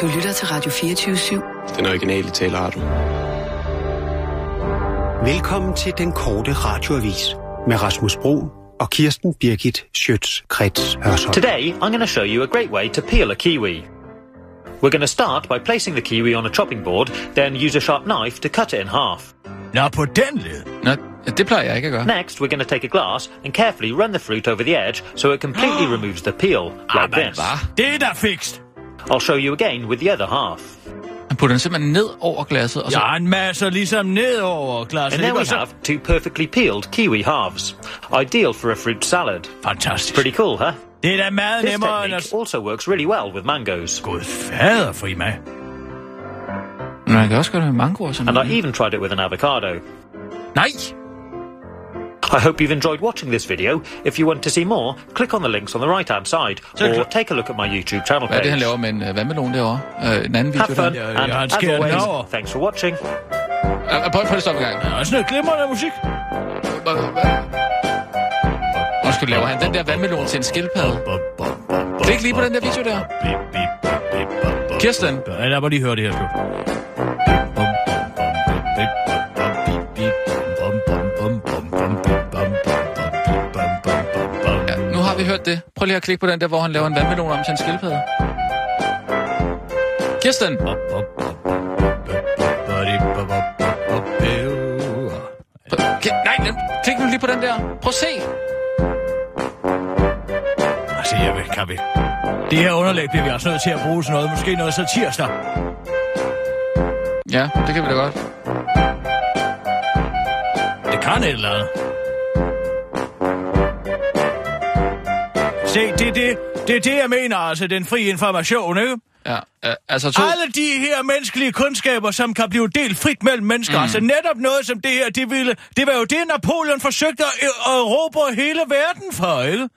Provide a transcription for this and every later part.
Du lytter til Radio 24-7. Den originale taleradio. Velkommen til den korte radioavis med Rasmus Bro og Kirsten Birgit Schøtz-Krets Hørsholm. Today, I'm going to show you a great way to peel a kiwi. We're going to start by placing the kiwi on a chopping board, then use a sharp knife to cut it in half. Nå, på den led. Nå, det plejer jeg ikke at gøre. Next, we're going to take a glass and carefully run the fruit over the edge so it completely removes the peel, like Jamen, this. Hvad? Det er da fikst. I'll show you again with the other half. Han putter den simpelthen ned over glasset, og så... Ja, en masse ligesom nedover glasset. And ikke? we så- have two perfectly peeled kiwi halves. Ideal for a fruit salad. Fantastisk. Pretty cool, huh? Det er da meget This nemmere end technique at... also works really well with mangoes. Gud fader, fri mig. Men man kan også gøre det med mango og sådan And noget. I even tried it with an avocado. Nej! I hope you've enjoyed watching this video. If you want to see more, click on the links on the right hand side or take a look at my YouTube channel Hvad er det, han page. laver med en uh, vandmelon derovre? Uh, en anden video Have fun, der. And ja, han as always, over. thanks for watching. Uh, prøv, prøv at stoppe en gang. Der er sådan noget glimrende musik. Undskyld, laver han den der vandmelon til en skildpadde? Klik lige på den der video der. Kirsten, Ja, lad mig lige høre det her slut. Det. Prøv lige at klikke på den der, hvor han laver en vandmelon om til en skildpadde. Kirsten, K- nej, klik nu lige på den der. Prøv at se. Altså, jeg ved, kan vi. Det her underlæg bliver vi også nødt til at bruge sådan noget. Måske noget så tirsdag. Ja, det kan vi da godt. Det kan et eller andet. Se, det er det, det, er det, jeg mener, altså, den fri information, ikke? Ja, uh, altså to... Alle de her menneskelige kundskaber, som kan blive delt frit mellem mennesker. Mm. Altså netop noget som det her, det, ville, det var jo det, Napoleon forsøgte at, at råbe hele verden for, ikke?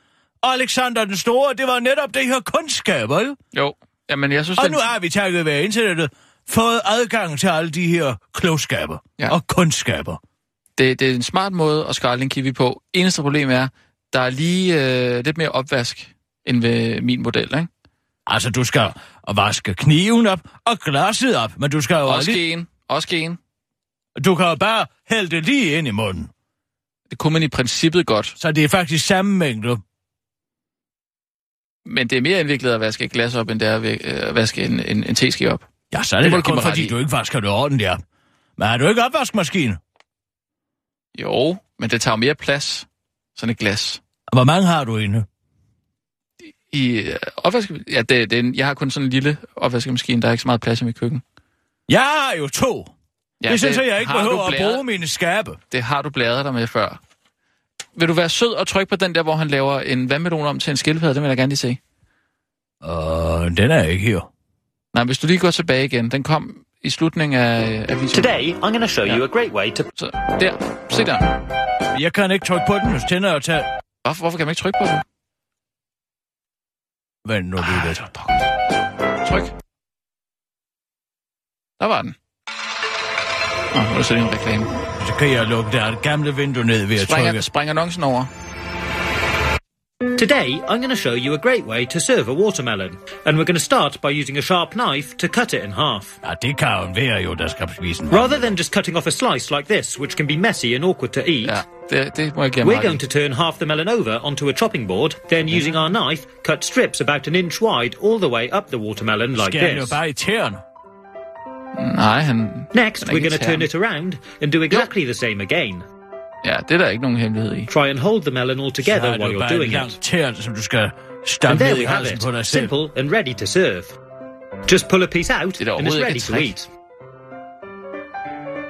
Alexander den Store, det var netop det her kundskaber, ikke? Jo, jamen jeg synes, Og den... nu har vi takket ved internettet fået adgang til alle de her klogskaber ja. og kundskaber. det, det er en smart måde at skrælle en kiwi på. Eneste problem er, der er lige øh, lidt mere opvask end ved min model, ikke? Altså, du skal vaske kniven op og glasset op, men du skal jo Også lige, gen, også gen. du kan jo bare hælde det lige ind i munden. Det kunne man i princippet godt, Så det er faktisk samme mængde. men det er mere indviklet at vaske et glas op, end det er at øh, vaske en, en, en teske op. Ja, så er Det det, kun fordi, du ikke vasker det ordentligt op. Men har du ikke opvaskemaskine? Jo, men det tager mere plads, sådan et glas. Hvor mange har du inde? I øh, opvask... Ja, det, det er en, jeg har kun sådan en lille opvaskemaskine, der er ikke så meget plads i mit køkken. Jeg har jo to. Ja, Ja, det synes jeg, jeg ikke behøver at blæret- bruge mine skabe. Det har du bladret dig med før. Vil du være sød og trykke på den der, hvor han laver en vandmelon om til en skildpadde? Det vil jeg gerne lige se. Og den er ikke her. Nej, hvis du lige går tilbage igen. Den kom i slutningen af, af videoen. Today, I'm going to show you a great way to Så der. Se der. Jeg kan ikke trykke på den, hvis tænder og tage... Hvorfor, hvorfor kan man ikke trykke på den? Vent nu lige lidt. Tryk. Der var den. Nå, nu er lige en reklame. Så kan jeg lukke det gamle vindue ned ved at Spring, trykke. spring annoncen over. Today, I'm going to show you a great way to serve a watermelon. And we're going to start by using a sharp knife to cut it in half. Ja, det kan jo være jo, der skal spise en Rather than just cutting off a slice like this, which can be messy and awkward to eat, Ja, det, det må jeg give mig we're going to turn half the melon over onto a chopping board, then using our knife, cut strips about an inch wide all the way up the watermelon like Skal han jo this. bare i tæerne. Nej, han... Next, er we're going to turn it around and do exactly the same again. Ja, det er der ikke nogen hemmelighed i. Try and hold the melon all Så together while you're en doing it. tæer, som du skal And there ned i we have halsen it. på dig selv. Simple and ready to serve. Just pull a piece out Det er and it's ready to eat.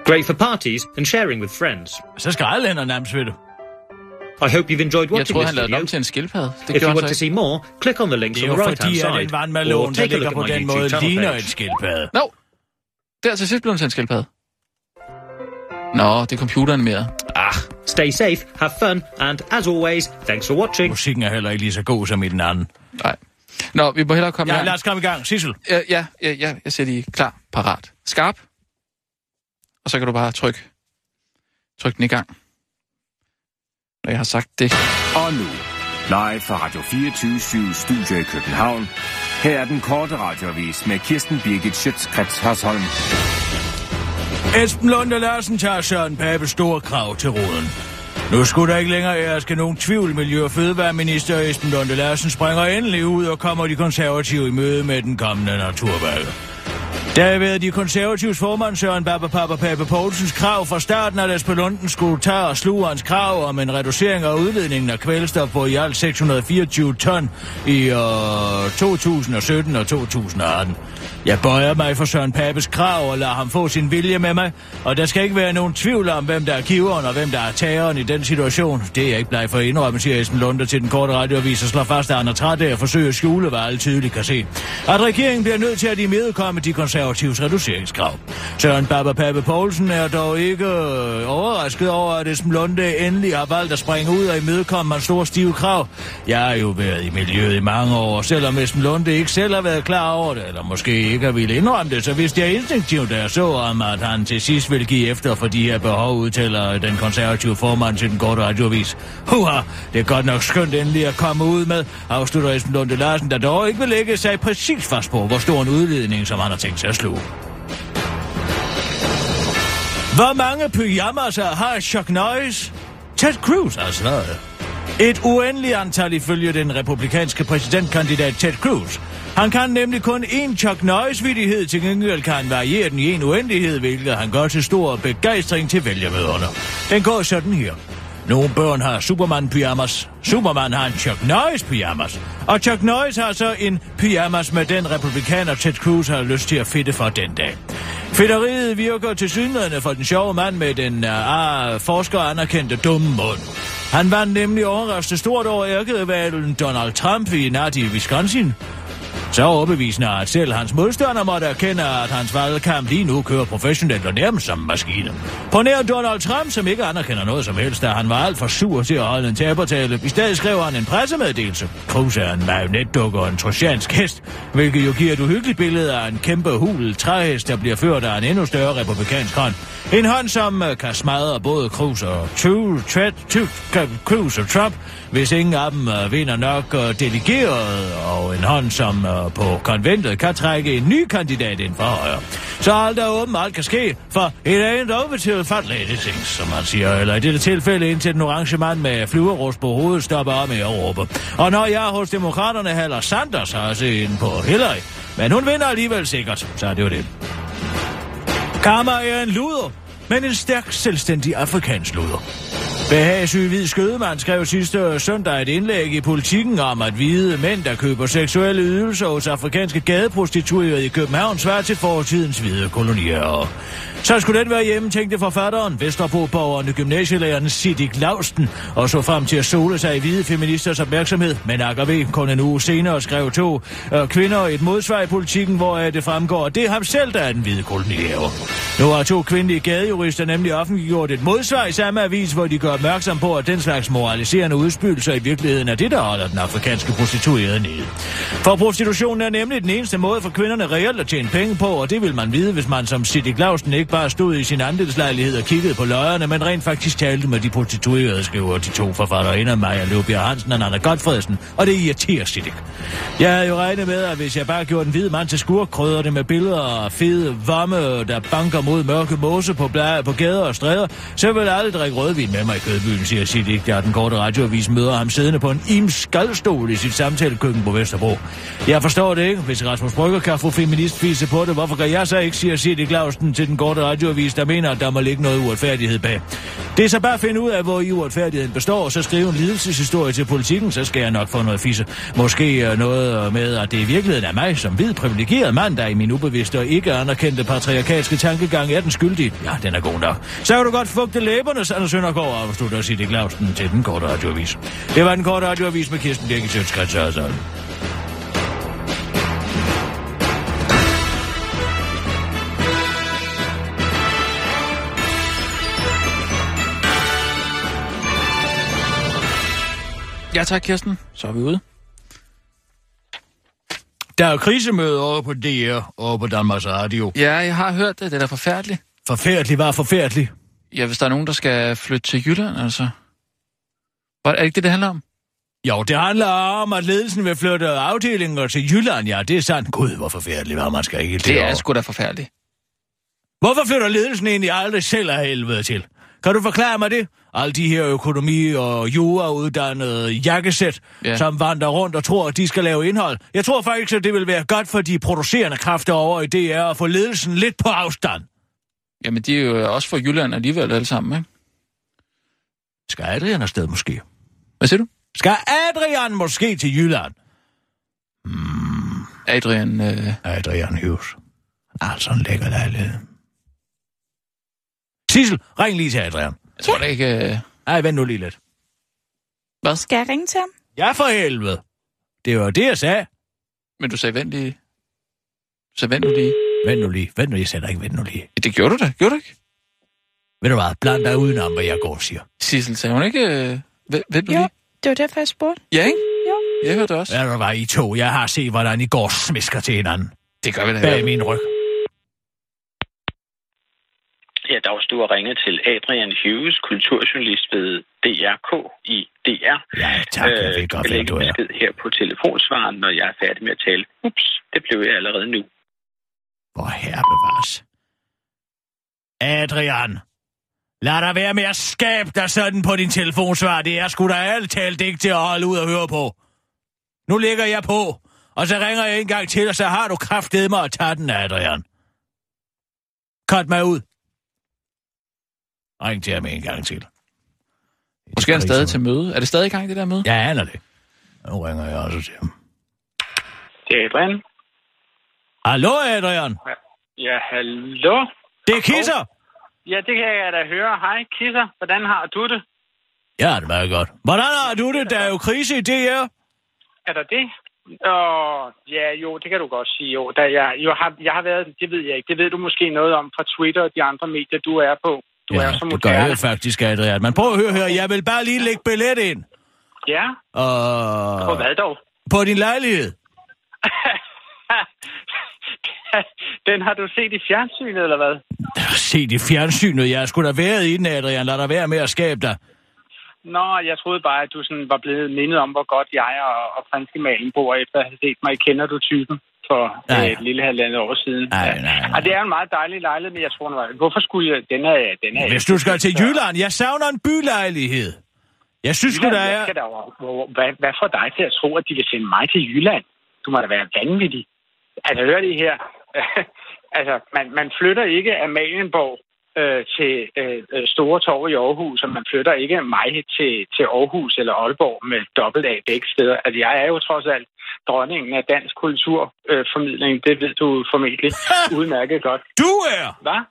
Great for parties and sharing with friends. Så skal alle hænder nærmest ved det. I hope you've enjoyed Jeg watching this han lavede den video. om til en skildpadde. Det If you want han to see more, click on the links Det er on jo the right hand fordi, at side. den vandmelon, Or der take a ligger look på at my den måde, ligner page. en skildpadde. Nå, der til sidst blev til en skildpadde. Nå, det er computeren mere. Ah, stay safe, have fun, and as always, thanks for watching. Musikken er heller ikke lige så god som i den anden. Nej. Nå, vi må hellere komme i Ja, gang. lad os komme i gang. Sissel. Ja, ja, ja, ja, jeg ser lige klar, parat, skarp. Og så kan du bare trykke, tryk den i gang. Når jeg har sagt det. Og nu, live fra Radio 24 7 Studio i København. Her er den korte radiovis med Kirsten Birgit Schøtzgrads Hasholm. Esben Lunde Larsen tager Søren Pape store krav til råden. Nu skulle der ikke længere ærske nogen tvivl. Miljø- og Fødevareminister Esben Lunde Larsen springer endelig ud og kommer de konservative i møde med den kommende naturvalg. Der har været de konservatives formand Søren Baba Papa Pape Poulsens krav fra starten, at Esben Lunden skulle tage og sluge hans krav om en reducering af udledningen af kvælstof på i alt 624 ton i øh, 2017 og 2018. Jeg bøjer mig for Søren Papes krav og lader ham få sin vilje med mig, og der skal ikke være nogen tvivl om, hvem der er giveren og hvem der er tageren i den situation. Det er jeg ikke bleg for at indrømme, siger Esben Lunde til den korte radioavis og slår fast, at han er træt af at forsøge at skjule, hvad alle tydeligt kan se. At regeringen bliver nødt til at imødekomme de konservatives reduceringskrav. Søren Baba Pape Poulsen er dog ikke øh, overrasket over, at Esben Lunde endelig har valgt at springe ud og imødekomme hans store stive krav. Jeg har jo været i miljøet i mange år, selvom Esben Lunde ikke selv har været klar over det, eller måske ikke at ville indrømme det, så vidste jeg instinktivt, da jeg så om, at han til sidst ville give efter for de her behov, udtaler den konservative formand til den korte radiovis. Huha, det er godt nok skønt endelig at komme ud med, afslutter Esben Lunde Larsen, der dog ikke vil lægge sig præcis fast på, hvor stor en udledning, som han har tænkt sig at sluge. Hvor mange pyjamas har Chuck Norris? Ted Cruz har svaret. Et uendeligt antal ifølge den republikanske præsidentkandidat Ted Cruz. Han kan nemlig kun én Chuck Norris-vidighed, til gengæld kan han variere den i en uendelighed, hvilket han gør til stor begejstring til vælgermøderne. Den går sådan her. Nogle børn har Superman-pyjamas. Superman har en Chuck Norris-pyjamas. Og Chuck Norris har så en pyjamas med den republikaner Ted Cruz har lyst til at fitte for den dag. Fedteriet virker til synligheden for den sjove mand med den øh, ah, uh, forsker anerkendte dumme mund. Han vandt nemlig overraskende stort over ærkedevalen Donald Trump i nat i Wisconsin. Så overbevisende, at selv hans modstander måtte erkende, at hans valgkamp lige nu kører professionelt og nærmest som maskine. På nær Donald Trump, som ikke anerkender noget som helst, da han var alt for sur til at holde en tabertale. I stedet skrev han en pressemeddelelse. Cruz er en marionetdukke og en trojansk hest, hvilket jo giver et uhyggeligt billede af en kæmpe hul træhest, der bliver ført af en endnu større republikansk hånd. En hånd, som øh, kan smadre både Cruz og Cruz og Trump, hvis ingen af dem øh, vinder nok øh, delegeret, og en hånd, som på konventet kan trække en ny kandidat ind for højre. Så alt er åben, alt kan ske, for it ain't over til fat lady things, som man siger, eller i dette tilfælde indtil den orange mand med flyverrust på hovedet stopper op med Europa. råbe. Og når jeg hos demokraterne halder Sanders, har jeg set på Hillary, men hun vinder alligevel sikkert, så er det jo det. Karma er en luder, men en stærk, selvstændig afrikansk luder. Behagsyg Hvid Skødemand skrev sidste søndag et indlæg i politikken om, at hvide mænd, der køber seksuelle ydelser hos afrikanske gadeprostituerede i København, svarer til fortidens hvide kolonier. Så skulle den være hjemme, tænkte forfatteren, Vesterbro-borgeren gymnasielæreren Siddig Lausten, og så frem til at sole sig i hvide feministers opmærksomhed. Men AKV kun en uge senere skrev to øh, kvinder et modsvar i politikken, hvor øh, det fremgår, at det er ham selv, der er den hvide kolonier. Nu har to kvindelige gadejurister nemlig offentliggjort et modsvar i samme avis, hvor de gør opmærksom på, at den slags moraliserende udspydelser i virkeligheden er det, der holder den afrikanske prostituerede nede. For prostitutionen er nemlig den eneste måde for kvinderne reelt at tjene penge på, og det vil man vide, hvis man som Siddig Clausen ikke bare stod i sin andelslejlighed og kiggede på løjerne, men rent faktisk talte med de prostituerede, skriver de to forfattere, Maja Løbjerg Hansen og Anna Godfredsen, og det irriterer Siddig. Jeg havde jo regnet med, at hvis jeg bare gjorde den hvide mand til skurk, krydder det med billeder af fede vomme, der banker mod mørke mose på, gader, på gader og stræder, så vil jeg aldrig drikke rødvin med mig i kødbyen, siger Siddig, der den korte radioavis møder ham siddende på en im skaldstol i sit samtalekøkken på Vesterbro. Jeg forstår det ikke. Hvis Rasmus Brygger kan få feministfise på det, hvorfor kan jeg så ikke, siger Siddig Clausen til den korte radioavis, der mener, at der må ligge noget uretfærdighed bag. Det er så bare at finde ud af, hvor i uretfærdigheden består, og så skrive en lidelseshistorie til politikken, så skal jeg nok få noget fisse. Måske øh, noget med, at det i virkeligheden er mig som hvid privilegeret mand, der i min ubevidste og ikke anerkendte patriarkalske tankegang er den skyldige. Ja, den er god nok. Så kan du godt fugte læberne, Sander Søndergaard, afslutter Siddig Clausen til den korte radioavis. Det var den korte radioavis med Kirsten Birgit Sjøtskrets Ja tak, Kirsten. Så er vi ude. Der er krisemøde over på DR og på Danmarks Radio. Ja, jeg har hørt det. Det er da forfærdeligt. Forfærdeligt var forfærdeligt. Ja, hvis der er nogen, der skal flytte til Jylland, altså. Hvad- Er det ikke det, det handler om? Jo, det handler om, at ledelsen vil flytte afdelinger til Jylland. Ja, det er sandt. Gud, hvor forfærdeligt, hvad man skal ikke Det er derovre. sgu da forfærdeligt. Hvorfor flytter ledelsen egentlig aldrig selv af helvede til? Kan du forklare mig det? Alle de her økonomi- og jurauddannede jakkesæt, Ja. ja. som vandrer rundt og tror, at de skal lave indhold. Jeg tror faktisk, at det vil være godt for de producerende kræfter over i DR at få ledelsen lidt på afstand. Jamen, de er jo også fra Jylland alligevel alle sammen, ikke? Skal Adrian afsted måske? Hvad siger du? Skal Adrian måske til Jylland? Adrian, øh, Adrian Hughes. Altså en lækker lejlighed. Sissel, ring lige til Adrian. jeg tror da ikke... Øh, Ej, vent nu lige lidt. hvad? Skal jeg ringe til ham? Ja, for helvede. Det var det, jeg sagde. Men du sagde vent lige. Du sagde vent nu lige. Vent nu lige. Vent nu, jeg sagde dig ikke vent nu lige. Det gjorde du da, gjorde du ikke? Ved du hvad, bland dig udenom, hvad jeg går og siger. Sissel, sagde hun ikke øh, vent, nu Jo, lige? det var derfor, jeg spurgte. Ja, ikke? Jo. Jeg hørte det også. Ved du hvad, I to, jeg har set, hvordan I går og smisker til hinanden. Det gør vi da. Bag min ryg. Ja, Dags, du har ringet til Adrian Hughes, kulturjournalist ved DRK i DR. Ja, tak, jeg ved du godt, hvem du er. besked her på telefonsvaren, når jeg er færdig med at tale. Ups, det blev jeg allerede nu. Hvor herre bevares. Adrian, lad dig være med at skabe dig sådan på din telefonsvar. Det er sgu da alt talt ikke til at holde ud og høre på. Nu lægger jeg på, og så ringer jeg en gang til, og så har du kraftedet mig at tage den, Adrian. Cut mig ud. Ring til ham en gang til. Måske er han stadig til møde. Er det stadig i gang, det der møde? Ja, jeg aner det. Nu ringer jeg også til ham. Det er Adrian. Hallo, Adrian. Ja, hallo? Det er Kisser. Ja, det kan jeg da høre. Hej, Kisser. Hvordan har du det? Ja, det er meget godt. Hvordan har du det? Der er jo krise i DR. Er der det? Åh, ja, jo, det kan du godt sige. Jo, da jeg, jo har, jeg har været, det ved jeg ikke, det ved du måske noget om fra Twitter og de andre medier, du er på. Du ja, er så det gør jeg faktisk, Adrian. Men prøv at høre her, jeg vil bare lige lægge billet ind. Ja, Og... på hvad dog? På din lejlighed. Den har du set i fjernsynet, eller hvad? Se i fjernsynet. Jeg skulle da været i den, Adrian. Lad dig være med at skabe dig. Nå, jeg troede bare, at du sådan var blevet mindet om, hvor godt jeg og, og Malen bor, efter at have set mig. Kender du typen for Nej. øh, et lille halvandet år siden? Nej, nej, nej. Og det er en meget dejlig lejlighed, men jeg tror, var... Hvorfor skulle jeg... Den er... Den er Hvis du skal til Jylland, jeg savner en bylejlighed. Jeg synes sgu, der Jylland, er... jeg da, hvad, hvad får dig til at tro, at de vil sende mig til Jylland? Du må da være vanvittig. Altså, hør det her. altså, man, man flytter ikke Amalienborg øh, til øh, Store Torv i Aarhus, og man flytter ikke mig til, til Aarhus eller Aalborg med dobbelt A begge steder. Altså, jeg er jo trods alt dronningen af dansk kulturformidling. Øh, det ved du formentlig udmærket godt. Du er! Hvad?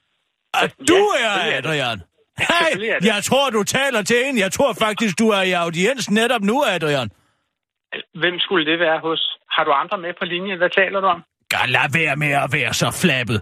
At du Ja, er. Adrian! Det. jeg tror, du taler til en. Jeg tror faktisk, du er i audiens netop nu, Adrian. Hvem skulle det være hos? Har du andre med på linjen? Hvad taler du om? Lad være med at være så flappet.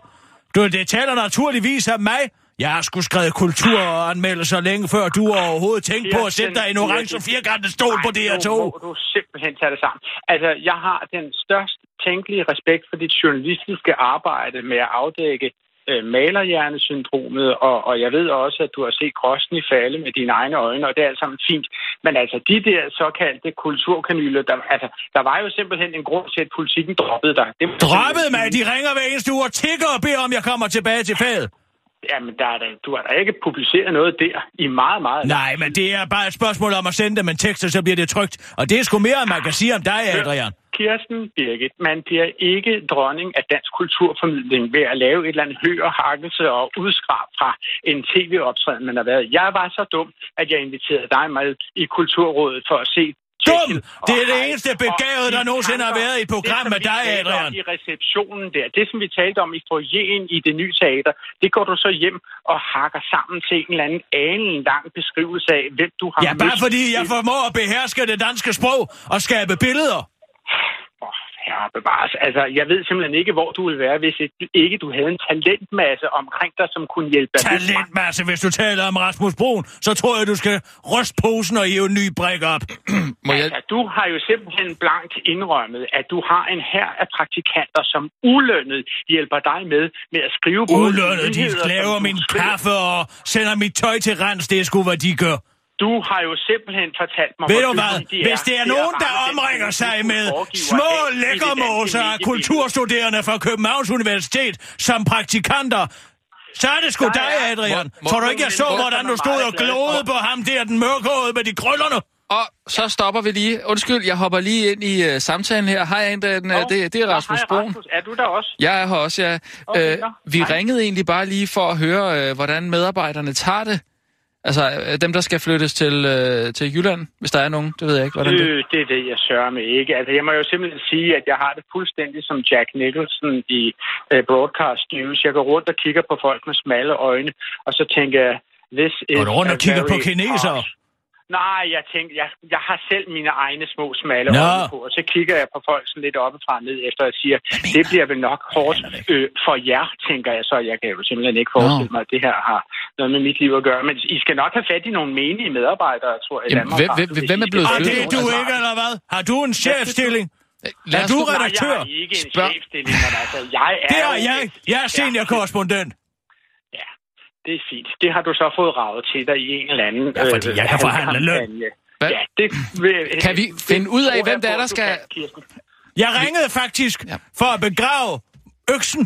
Du, det taler naturligvis af mig. Jeg har sgu skrevet kulturanmeldelser længe før du overhovedet tænkte på at sætte dig i en orange firkantet stol på det her Nu må du simpelthen tage det sammen. Altså, jeg har den størst tænkelige respekt for dit journalistiske arbejde med at afdække øh, malerhjernesyndromet, og, og jeg ved også, at du har set Grosny falde med dine egne øjne, og det er alt sammen fint. Men altså, de der såkaldte kulturkanyler, der, altså, der var jo simpelthen en grund til, at politikken droppede dig. Det simpelthen mig, de ringer hver eneste uge og tigger og beder om, jeg kommer tilbage til fadet. Jamen, der er da, du har da ikke publiceret noget der i meget, meget... Nej, men det er bare et spørgsmål om at sende dem en tekst, og så bliver det trygt. Og det er sgu mere, end man kan sige om dig, Adrian. Kirsten Birgit, man bliver ikke dronning af dansk kulturformidling ved at lave et eller andet hø og hakkelse og udskrab fra en tv-optræden, man har været. Jeg var så dum, at jeg inviterede dig med i Kulturrådet for at se Dum! Det er det eneste begavede, de der nogensinde har været i et program Det, med dig, Adrian. i receptionen der, det som vi talte om i foyeren i det nye teater, det går du så hjem og hakker sammen til en eller anden alen lang beskrivelse af, hvem du har Ja, bare mødt. fordi jeg formår at beherske det danske sprog og skabe billeder. Åh, herre bevares. Altså, jeg ved simpelthen ikke, hvor du ville være, hvis ikke du havde en talentmasse omkring dig, som kunne hjælpe dig. Talentmasse, hvis du taler om Rasmus Brun, så tror jeg, du skal ryste posen og hive en ny brik op. Må jeg... Altså, du har jo simpelthen blankt indrømmet, at du har en her af praktikanter, som ulønnet hjælper dig med med at skrive Ulønnet, de laver min kaffe og sender mit tøj til rens. Det er sgu, hvad de gør. Du har jo simpelthen fortalt mig, Ved du hvad? de Hvis det er at nogen, der omringer sig med små lækkermåser af kulturstuderende fra Københavns Universitet som praktikanter, så er det sgu dig, er- Adrian. Må- Tror du ikke, jeg så, hvordan du stod og for. på ham der, den mørkhårede med de krøllerne? Og så stopper vi lige. Undskyld, jeg hopper lige ind i uh, samtalen her. Hej, Nå, uh, det, det er Rasmus Broen. Rasmus. Er du der også? Jeg er her også, ja. Okay, nå. vi Hej. ringede egentlig bare lige for at høre, øh, hvordan medarbejderne tager det. Altså, øh, dem, der skal flyttes til, øh, til Jylland, hvis der er nogen. Det ved jeg ikke, hvordan det Øh, det er det, jeg sørger med ikke. Altså, jeg må jo simpelthen sige, at jeg har det fuldstændig som Jack Nicholson i uh, Broadcast News. Jeg går rundt og kigger på folk med smalle øjne, og så tænker jeg, this is Går du rundt og kigger på kinesere? harsh- Nej, jeg tænker, jeg, jeg har selv mine egne små smalle Nå. øjne på, og så kigger jeg på folk sådan lidt oppefra og ned efter og siger, det bliver vel nok hårdt øh, for jer, tænker jeg så. Jeg kan jo simpelthen ikke forestille mig, at det her har noget med mit liv at gøre. Men I skal nok have fat i nogle menige medarbejdere, tror jeg. Jamen, Danmark hvem- hvem- hvem er blevet Og det er du ikke, eller hvad? Har du en chefstilling? Lad Er du nu- Nej, redaktør? jeg har ikke en Spørg- chefstilling, men altså, jeg er Det er jeg. Jeg er seniorkorrespondent. Ja, det er fint. Det har du så fået ravet til dig i en eller anden... Ja, fordi jeg kan forhandle løn. Hvad? Ja, det, vil- Kan vi finde ud af, hvem det er, der skal- kan. Jeg ringede faktisk Ja. for at begrave øksen.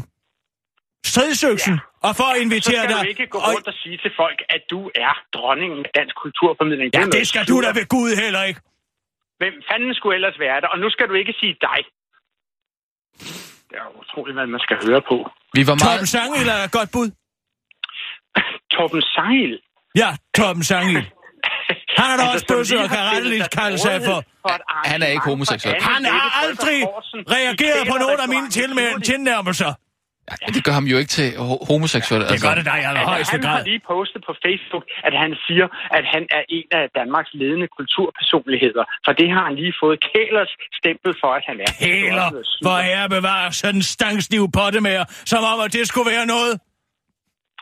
Stridsøksen. Og for at Så invitere skal dig. du ikke gå Og- rundt og sige til folk, at du er dronningen af dansk kulturformidling. Ja, det noget skal du da ved Gud heller ikke. Hvem fanden skulle ellers være der? Og nu skal du ikke sige dig. Det er jo utroligt, hvad man skal høre på. Vi var Torben meget... Sangil er et godt bud. Torben Seil. Ja, Torben Sangil. Han er da også Altså, som bøsse og kan sig til kalde sig for. Han er ikke homoseksuel. Han har aldrig reageret på nogen af mine i tilmæ- tilnærmelser. Ja, det gør ham jo ikke til ho- homoseksuel. Det gør det da i allerhøjeste Altså, han har grad. lige postet på Facebook, at han siger, at han er en af Danmarks ledende kulturpersonligheder. For det har han lige fået Kælers stempel for, at han er. Kæler, hvor herre bevarer sådan en stangstiv pottemager, som om at det skulle være noget.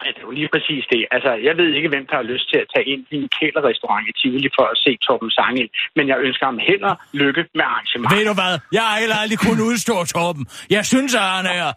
Ja, det er jo lige præcis det. Altså, jeg ved ikke, hvem der har lyst til at tage ind i en kælerrestaurant i Tivoli for at se Torben Sangel, men jeg ønsker ham held og lykke med arrangementet. Ved du hvad? Jeg har heller aldrig kunnet udstå Torben. Jeg synes, at han er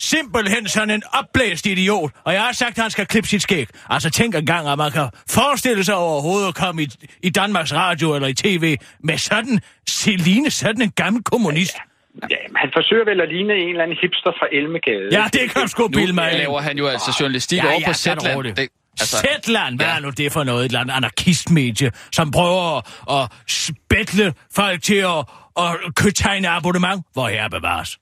simpelthen sådan en opblæst idiot. Og jeg har sagt, at han skal klippe sit skæg. Altså tænk engang, at man kan forestille sig overhovedet at komme i, i Danmarks Radio eller i tv med sådan, Celine, sådan en gammel kommunist. Ja, men han forsøger vel at ligne en eller anden hipster fra Elmegade. Ja, det kan du sgu Nu bilde mig ind. laver han jo altså journalistik Ja, over ja, på Zetland. Det, altså, Zetland, hvad ja. er nu det for noget? Et eller andet anarkistmedie, som prøver at, at spætle folk til at, at kø- tegne abonnement, hvor her bevares.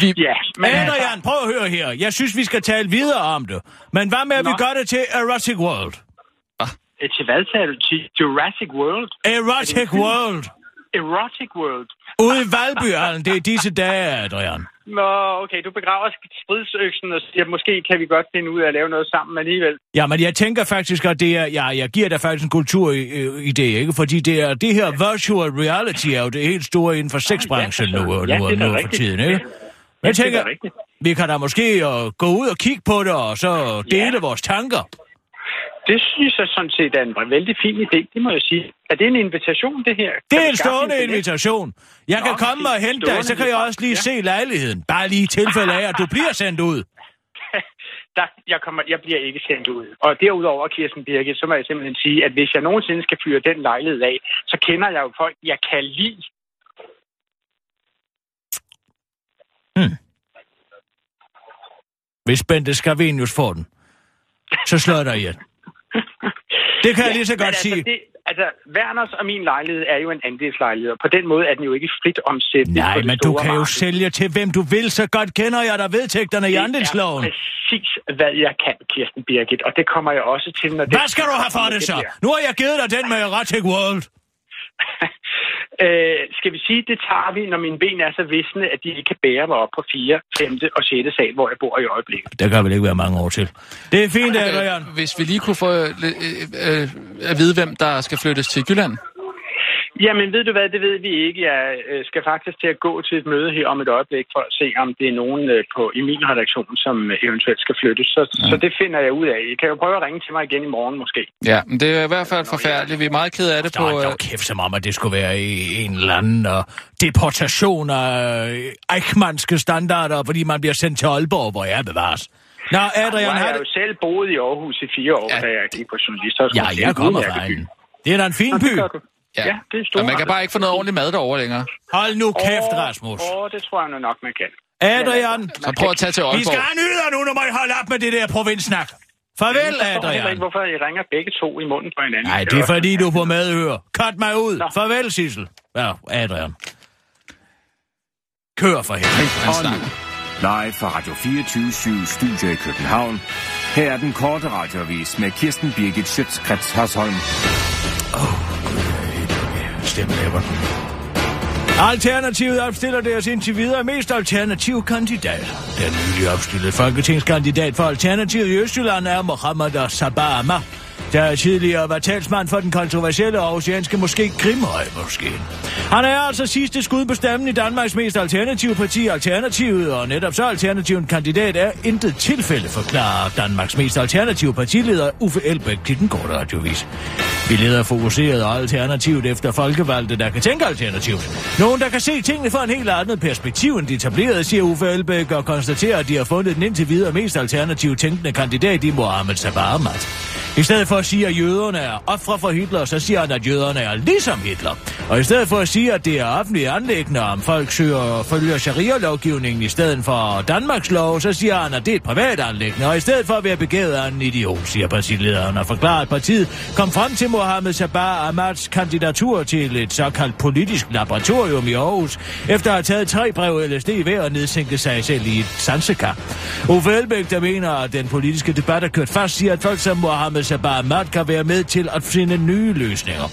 vi, Ja, men Adrian, prøv at høre her. Jeg synes, vi skal tale videre om det. Men hvad med, at vi Nå. gør det til Erotic World? øh, til hvad sagde du? Til Jurassic World? Erotic World. Erotic World? Ude i Valbyhallen, det er disse dage, Adrian. Nå, okay, du begraver stridsøksen og siger, måske kan vi godt finde ud af at lave noget sammen alligevel. Ja, men jeg tænker faktisk, at det er... Ja, jeg giver dig faktisk en kulturidé, ikke? Fordi det, er, det her virtual reality er jo det helt store inden for sexbranchen nu, nu, Ja, nu, det er da nu for tiden, ikke? Ja, Men jeg det er tænker, vi kan da måske uh, gå ud og kigge på det, og så dele Ja. vores tanker. Det synes jeg sådan set er en vældig fin idé, det må jeg sige. Er det en invitation, det her? Det Kan er en stående invitation. Jeg kan Nå, komme og hente dig, så kan jeg også lige invitation. se lejligheden. Bare lige i tilfælde af, at du bliver sendt ud. Der, jeg, kommer, jeg bliver ikke sendt ud. Og derudover, Kirsten Birgit, så må jeg simpelthen sige, at hvis jeg nogensinde skal fyre den lejlighed af, så kender jeg jo folk, jeg kan lide. Hvis Bente Scavenius får den, så slår jeg dig ihjel. Det kan jeg lige så godt altså, sige. det, altså, Werners og min lejlighed er jo en andelslejlighed, og på den måde er den jo ikke frit omsættelig Nej, det men du kan jo marked. sælge til hvem du vil, så godt kender jeg dig vedtægterne i Det er andelsloven. præcis, hvad jeg kan, Kirsten Birgit, og det kommer jeg også til, når det... Hvad skal du have for det så? bliver. Nu har jeg givet dig den med Erotic World. Øh, skal vi sige, det tager vi, når mine ben er så visne, at de ikke kan bære mig op på 4., 5. og 6. sal, hvor jeg bor i øjeblikket. Der kan vel ikke være mange år til. Det er fint, Adrian. øh, hvis vi lige kunne få øh, øh, øh, at vide, hvem der skal flyttes til Jylland. Jamen, ved du hvad, det ved vi ikke. Jeg øh, skal faktisk til at gå til et møde her om et øjeblik for at se, om det er nogen øh, på i min redaktion, som øh, eventuelt skal flyttes. Så, ja. så det finder jeg ud af. I kan jo prøve at ringe til mig igen i morgen måske. Ja, men det er i hvert fald forfærdeligt. Vi er meget ked af det Der på... dog kæft som om, at det skulle være i en eller anden uh, deportation af øh, eichmannske standarder, fordi man bliver sendt til Aalborg, hvor jeg bevares. Nå, Nu Adrian, har har jeg det... jo selv boet i Aarhus i fire år, Ja, da jeg gik på journalist. Ja, jeg kommer fra en Det er da en fin Nå, det by. Ja, ja det er stort. Men man kan bare ikke få noget ordentligt mad derovre længere. Hold nu kæft, Rasmus. Åh, det tror jeg nu nok, man kan. Adrian, Så prøv at tage til vi skal Aalborg. have nyheder nu, når man holder op med det der provinssnak. Farvel, Jeg forstår heller ikke, Adrian. hvorfor I ringer begge to i munden på hinanden. Nej, det er fordi, du er på medhør. Cut mig ud. Nå. Farvel, Sissel. Ja, Adrian. Kør for helvede. Live fra Radio 24 Studio i København. Her er den korte radiovis med Kirsten Birgit Schøtzgrads Hasholm. Stemmelæber. Alternativet opstiller deres indtil videre mest alternative kandidat. Den nylig opstillede folketingskandidat for Alternativet i Østjylland er Mohammed Sabama, der tidligere var talsmand for den kontroversielle aarhusianske moské Grimhøj Moskeen. Han er altså sidste skud på stammen i Danmarks mest alternative parti, Alternativet, og netop så alternativen kandidat er intet tilfælde, forklarer Danmarks mest alternative partileder Uffe Elbæk til den korte radiovis. Vi leder fokuseret og alternativt efter folkevalgte, der kan tænke alternativt. Nogen, der kan se tingene fra en helt andet perspektiv end de etablerede, siger Uffe Elbæk og konstaterer, at de har fundet den indtil videre mest alternativt tænkende kandidat i Mohammed Sabah Ahmad. I stedet for at sige, at jøderne er ofre for Hitler, så siger han, at jøderne er ligesom Hitler. Og i stedet for at sige, at det er offentlige anlæggende, om folk søger og følger sharia-lovgivningen i stedet for Danmarks lov, så siger han, at det er et privat anlæggende. Og i stedet for at være begævet af en idiot, siger partilederen og forklarer, at partiet kom frem til Mohammed Sabah Ahmads kandidatur til et såkaldt politisk laboratorium i Aarhus, efter at have taget tre brev LSD ved at nedsænke sig selv i et sansekar. Uffe Elbæk, der mener, at den politiske debat er kørt fast, siger, at folk som Mohammed Sabah Ahmad kan være med til at finde nye løsninger.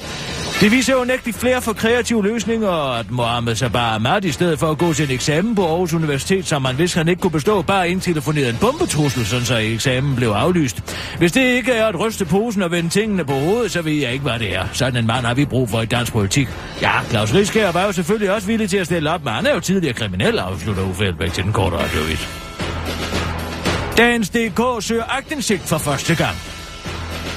Det viser jo nægteligt flere for kreative løsninger, at Mohammed Sabah Ahmad i stedet for at gå til en eksamen på Aarhus Universitet, som man vidste, han ikke kunne bestå, bare indtelefonerede en bombetrussel, sådan så eksamen blev aflyst. Hvis det ikke er at ryste posen og vende tingene på hovedet, så ved jeg ikke, hvad det er. Sådan en mand har vi brug for i dansk politik. Ja, Claus Rieskær var jo selvfølgelig også villig til at stille op, men han er jo tidligere kriminel, afslutter Uffe Elbæk til den korte radiovis. Dagens DK søger agtindsigt for første gang.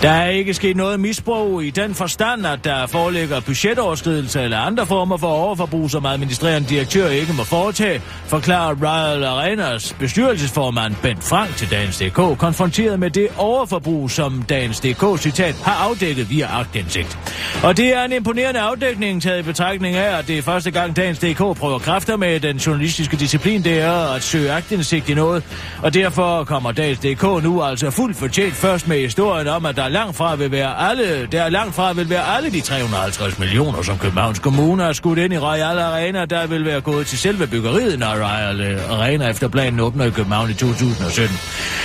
Der er ikke sket noget misbrug i den forstand, at der foreligger budgetoverskridelser eller andre former for overforbrug, som administrerende direktør ikke må foretage, forklarer Royal Arenas bestyrelsesformand Bent Frank til Dagens DK, konfronteret med det overforbrug, som Dagens DK, citat, har afdækket via agtindsigt. Og det er en imponerende afdækning taget i betragtning af, at det er første gang Dagens DK prøver kræfter med den journalistiske disciplin, det er at søge agtindsigt i noget. Og derfor kommer Dagens DK nu altså fuldt fortjent først med historien om, at der langt fra vil være alle, der langt fra vil være alle de 350 millioner, som Københavns Kommune har skudt ind i Royal Arena, der vil være gået til selve byggeriet, når Royal Arena efter planen åbner i København i 2017.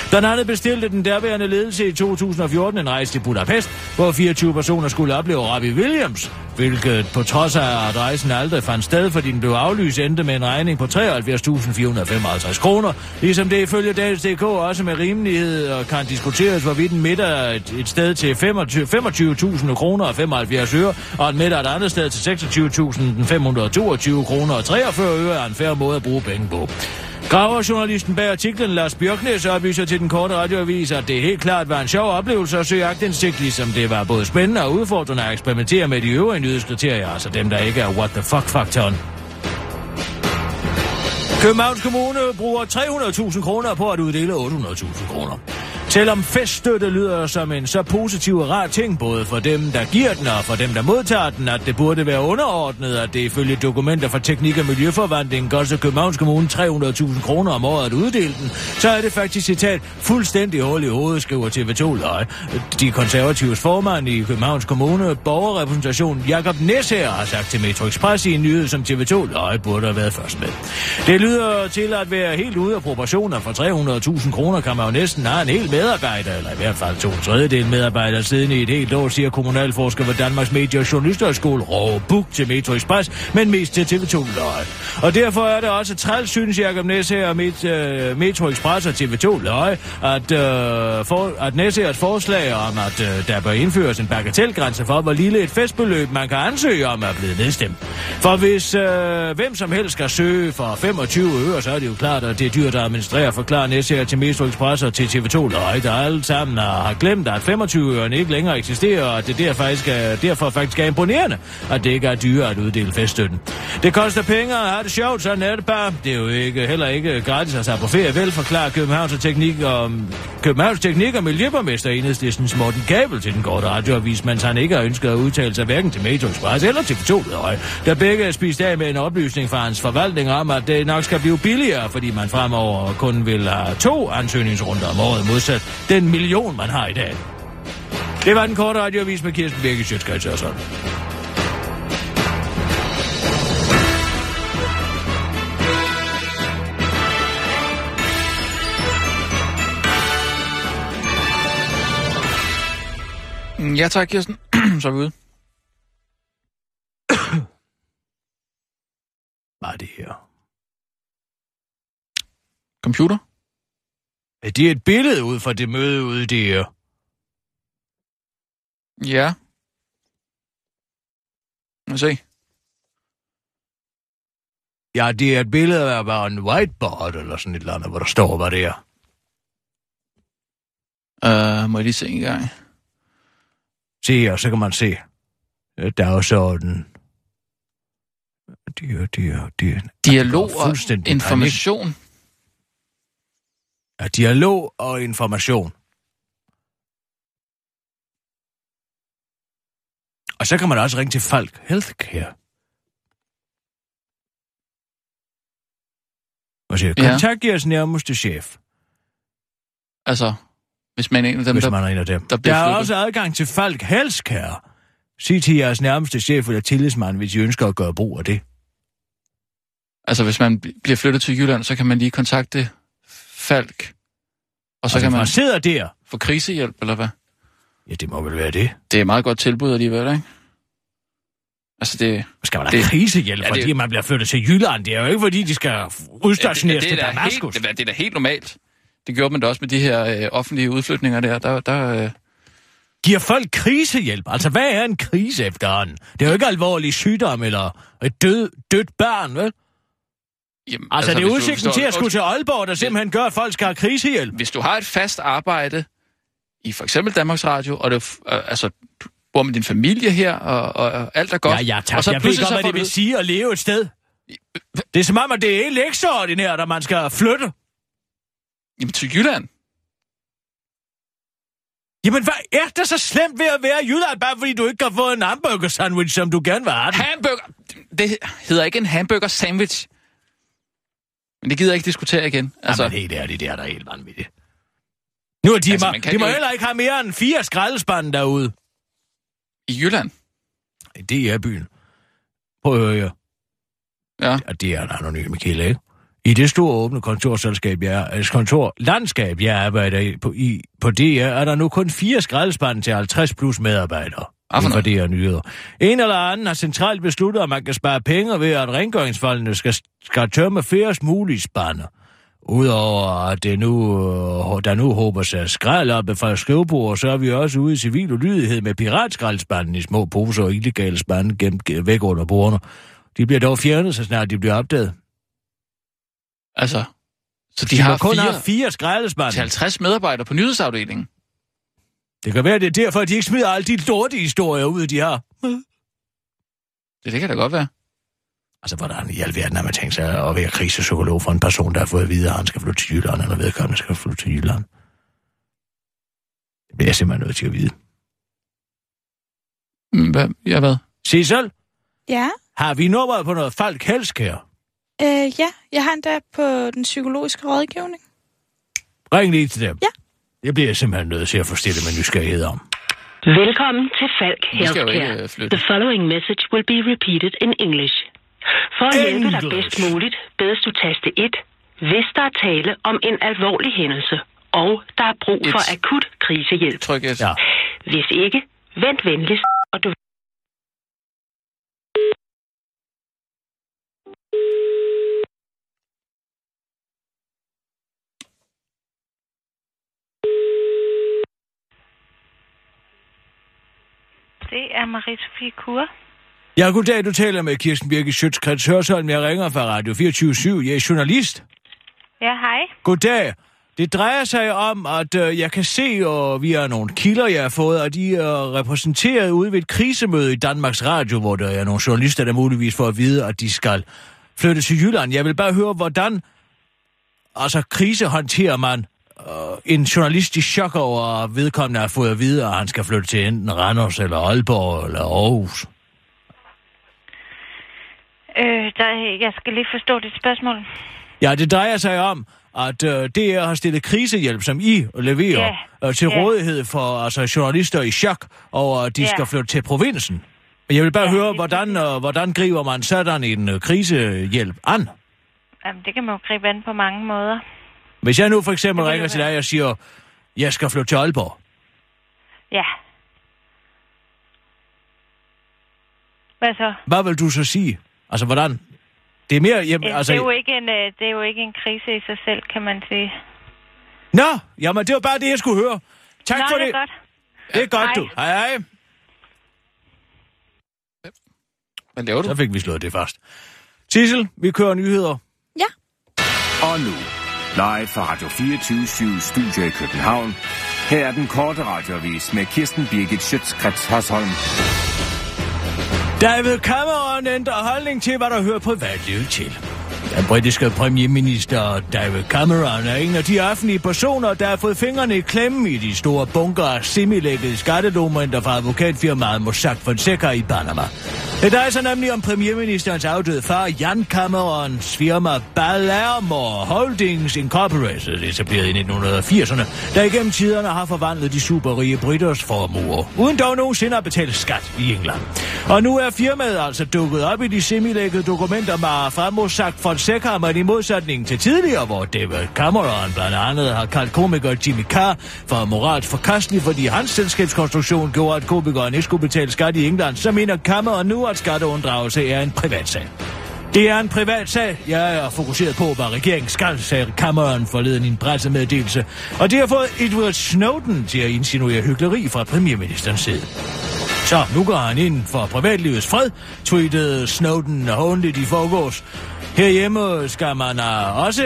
Blandt andet bestilte den derværende ledelse i 2014 en rejse til Budapest, hvor 24 personer skulle opleve Ravi Williams, hvilket på trods af, at rejsen aldrig fandt sted, fordi den blev aflyst, endte med en regning på 73.455 kroner, ligesom det ifølge Dagens.dk også med rimelighed og kan diskuteres, hvorvidt en middag et, et sted til 25 25.000 kroner og 75 øre, og en middag et andet sted til 26.522 kroner og 43 øre er en færre måde at bruge penge på. Graverjournalisten bag artiklen Lars Bjørknes oplyser til den korte radioavis, at det helt klart var en sjov oplevelse at søge agtindsigt, ligesom det var både spændende og udfordrende at eksperimentere med de øvrige nyhedskriterier, altså dem, der ikke er what the fuck-faktoren. Københavns Kommune bruger 300.000 kroner på at uddele 800.000 kroner. Selvom feststøtte lyder som en så positiv og rar ting, både for dem, der giver den, og for dem, der modtager den, at det burde være underordnet, at det ifølge dokumenter fra Teknik- og Miljøforvandling koster Københavns Kommune 300.000 kroner om året at uddele den, så er det faktisk citat fuldstændig hul i hovedet, skriver TV2 Løg. De konservatives formand i Københavns Kommune, borgerrepræsentation Jakob Næsher, har sagt til Metro Express i en nyhed, som TV2 Løg burde have været først med. Det lyder til at være helt ude af proportioner. For 300.000 kroner kan man jo næsten have en hel medarbejdere, eller i hvert fald to tredjedel medarbejdere siden i et helt år, siger kommunalforsker ved Danmarks Medie- og Journalisterskole Rå Buk til Metro Express, men mest til TV2 Løg. Og derfor er det også træls, synes Jacob Næsher og Met, uh, Metro Express og TV2 Løg, at, uh, for, at Næshers forslag om, at uh, der bør indføres en bagatelgrænse for, hvor lille et festbeløb man kan ansøge om, er blevet nedstemt. For hvis uh, hvem som helst skal søge for 25 øre, så er det jo klart, at det er dyrt at administrere, forklarer Næsher til Metro Express og til TV2 Løg ikke? Der alle sammen har glemt, at 25-øren ikke længere eksisterer, og at det derfor faktisk er, derfor faktisk er imponerende, at det ikke er dyre at uddele feststøtten. Det koster penge at have det sjovt, sådan er det bare. Det er jo ikke, heller ikke gratis at tage på ferie, vel forklarer Københavns Teknik og, Københavns Teknik og Miljøborgmester Enhedslistens Morten Kabel til den korte radioavis, mens han ikke har ønsket at udtale sig hverken til Metro Express eller til 2 der begge er spist af med en oplysning fra hans forvaltning om, at det nok skal blive billigere, fordi man fremover kun vil have to ansøgningsrunder om året modsat den million, man har i dag. Det var den korte radioavis med Kirsten Birke Sjøtskreds og sådan. Mm, Ja tak, Kirsten. Så er vi ude. Hvad er det her? Computer? Er det et billede ud fra det møde ude der? Ja. Må se. Ja, det er et billede af bare en whiteboard eller sådan et eller andet, hvor der står, hvad det er. Uh, må jeg lige se en gang. Se her, så kan man se øh, dagsordenen. Det er, det er, det er, Dialog og information. panik. Ja, dialog og information. Og så kan man også ringe til Falk Healthcare. Og sige, Ja. kontakt jeres nærmeste chef, Altså, hvis man er en af dem, hvis der... man er en af dem. der Der, der er flyttet. også adgang til Falk Healthcare. Sig til jeres nærmeste chef eller tillidsmand, hvis I ønsker at gøre brug af det. Altså, hvis man bl- bliver flyttet til Jylland, så kan man lige kontakte Falk. Og så Altså, kan man sidder der. få krisehjælp, eller hvad? Ja, det må vel være det. Det er et meget godt tilbud alligevel, ikke? Altså, det... Skal man da Det- krisehjælp, Ja, ja, det- fordi man bliver flyttet til Jylland? Det er jo ikke, fordi de skal udstationeres det, til Damaskus. helt, det, er- det er da helt normalt. Det gjorde man da også med de her øh, offentlige udflytninger der. Der, der øh, Giver folk krisehjælp? Altså, hvad er en krise efterhånden? Det er jo ikke alvorlig sygdom eller et død, dødt barn, vel? Jamen, Altså, altså det er udsigten til at skulle til Aalborg, der simpelthen gør, at folk skal have krisehjælp. Hvis du har et fast arbejde i for eksempel Danmarks Radio, og du, øh, altså, du bor med din familie her, og, og, og alt er godt. Ja, ja, tak. Og så jeg ved godt, hvad det vil sige at leve et sted. Det er som om, at det er helt ekstraordinært, at man skal flytte. Jamen, til Jylland. Jamen, hvad er det så slemt ved at være i Jylland, bare fordi du ikke kan få en hamburger sandwich, som du gerne vil have den? Hamburger! Det hedder ikke en hamburger sandwich. Men det gider jeg ikke diskutere igen. Altså, Jamen, helt ærligt, det er da helt vanvittigt. Nu er de, Altså, kan de må jo- heller ikke have mere end fire skraldespande derude. i Jylland. Det er byen. Prøv at høre her. Ja. Ja, det er en anonym kilde, ikke? I det store åbne kontorselskab, jeg, altså kontor, landskab, jeg arbejder i på, i, på DR, er der nu kun fire skraldespande til 50 plus medarbejdere. DR nyheder. En eller anden har centralt besluttet, at man kan spare penge ved, at rengøringsfoldene skal, skal tømme færrest mulige spande. Udover at det nu, øh, der nu håber sig skrald op fra skrivebord, så er vi også ude i civil ulydighed med piratskraldspanden i små poser og illegale spande gemt ge- væk under bordene. De bliver dog fjernet, så snart de bliver opdaget. Altså, så de, De, har kun fire fire til skraldespande. 50 medarbejdere på nyhedsafdelingen. Det kan være, det er derfor, at de ikke smider alle de lorte historier ud, de har. Det, det kan da godt være. Altså, hvordan i alverden har man tænkt sig at være krisepsykolog for en person, der har fået at vide, at han skal flytte til Jylland, eller vedkommende skal flytte til Jylland? Det bliver jeg simpelthen nødt til at vide. Mm, Hvad? Ja, hvad? Sissel, Ja, har vi nummeret på noget Falk Helskær? øh, ja, jeg har endda på den psykologiske rådgivning. Ring lige til dem. Ja. Det bliver jeg simpelthen nødt til at få stillet med nysgerrighed om. Velkommen til Falk Healthcare. øh. The following message will be repeated in English. For at hjælpe dig bedst muligt, bedes du taste 1, hvis der er tale om en alvorlig hændelse, og der er brug for Et. akut krisehjælp. Tryk et. Ja. Hvis ikke, vent venligst, og du er Marie-Sophie Kur. Ja, goddag, du taler med Kirsten Birke Sjøtskrets Hørsholm. Jeg ringer fra Radio 24 Jeg er journalist. Ja, hej. Goddag. Det drejer sig om, at øh, jeg kan se og via nogle kilder, jeg har fået, at de er repræsenteret ude ved et krisemøde i Danmarks Radio, hvor der er nogle journalister, der muligvis får at vide, at de skal flytte til Jylland. Jeg vil bare høre, hvordan altså krise håndterer man øh, en journalist i chok over, at vedkommende har fået at vide, at han skal flytte til enten Randers eller Aalborg eller Aarhus. Øh, der, jeg skal lige forstå dit spørgsmål. Ja, det drejer sig om, at øh, DR har stillet krisehjælp, som I leverer, Ja. øh, til Ja. rådighed for altså, journalister i chok over, at de Ja. skal flytte til provinsen. Jeg vil bare Ja, høre, hvordan, øh, hvordan griber man sådan en øh, krisehjælp an? Jamen, det kan man jo gribe an på mange måder. Hvis jeg nu for eksempel ringer til dig og siger, jeg skal flytte til Aalborg. Ja. Hvad så? Hvad vil du så sige? Altså, hvordan? Det er mere... Jamen, Altså, altså, det, er jo ikke en, øh, det er jo ikke en krise i sig selv, kan man sige. Nå, jamen det var bare det, jeg skulle høre. Tak Nå, for det det. er godt. Det er godt, Hej. du. Hej, hej. Hvad laver du? Så fik vi slået det fast. Sissel, vi kører nyheder. Ja. Og nu, live fra Radio 24 Studio i København. Her er den korte radiovis med Kirsten Birgit Schøtzgrads Hasholm. David Cameron ændrer holdning til, hvad der hører privatlivet til. Den britiske premierminister David Cameron er en af de offentlige personer, der har fået fingrene i klemme i de store bunker af semilækkede skattedokumenter fra advokatfirmaet Mossack Fonseca i Panama. Det drejer sig nemlig om premierministerens afdøde far Jan Camerons firma Balermo Holdings Incorporated, etableret i 1980'erne, der igennem tiderne har forvandlet de superrige britters formuer, uden dog nogensinde at betale skat i England. Og nu er firmaet altså dukket op i de semilækkede dokumenter med fra Mossack Fonseca, men i modsætning til tidligere, hvor David Cameron blandt andet har kaldt komiker Jimmy Carr for moralsk forkastelig, fordi hans selskabskonstruktion gjorde, at komikeren ikke skulle betale skat i England, så mener Cameron nu, at skatteunddragelse er en privatsag. Det er en privat sag. Jeg er fokuseret på, hvad regeringen skal, sagde Cameron forleden i en pressemeddelelse. Og det har fået Edward Snowden til at insinuere hyggeleri fra premierministerens side. Så nu går han ind for privatlivets fred, tweetede Snowden håndligt i forgårs. Herhjemme skal man øh, også,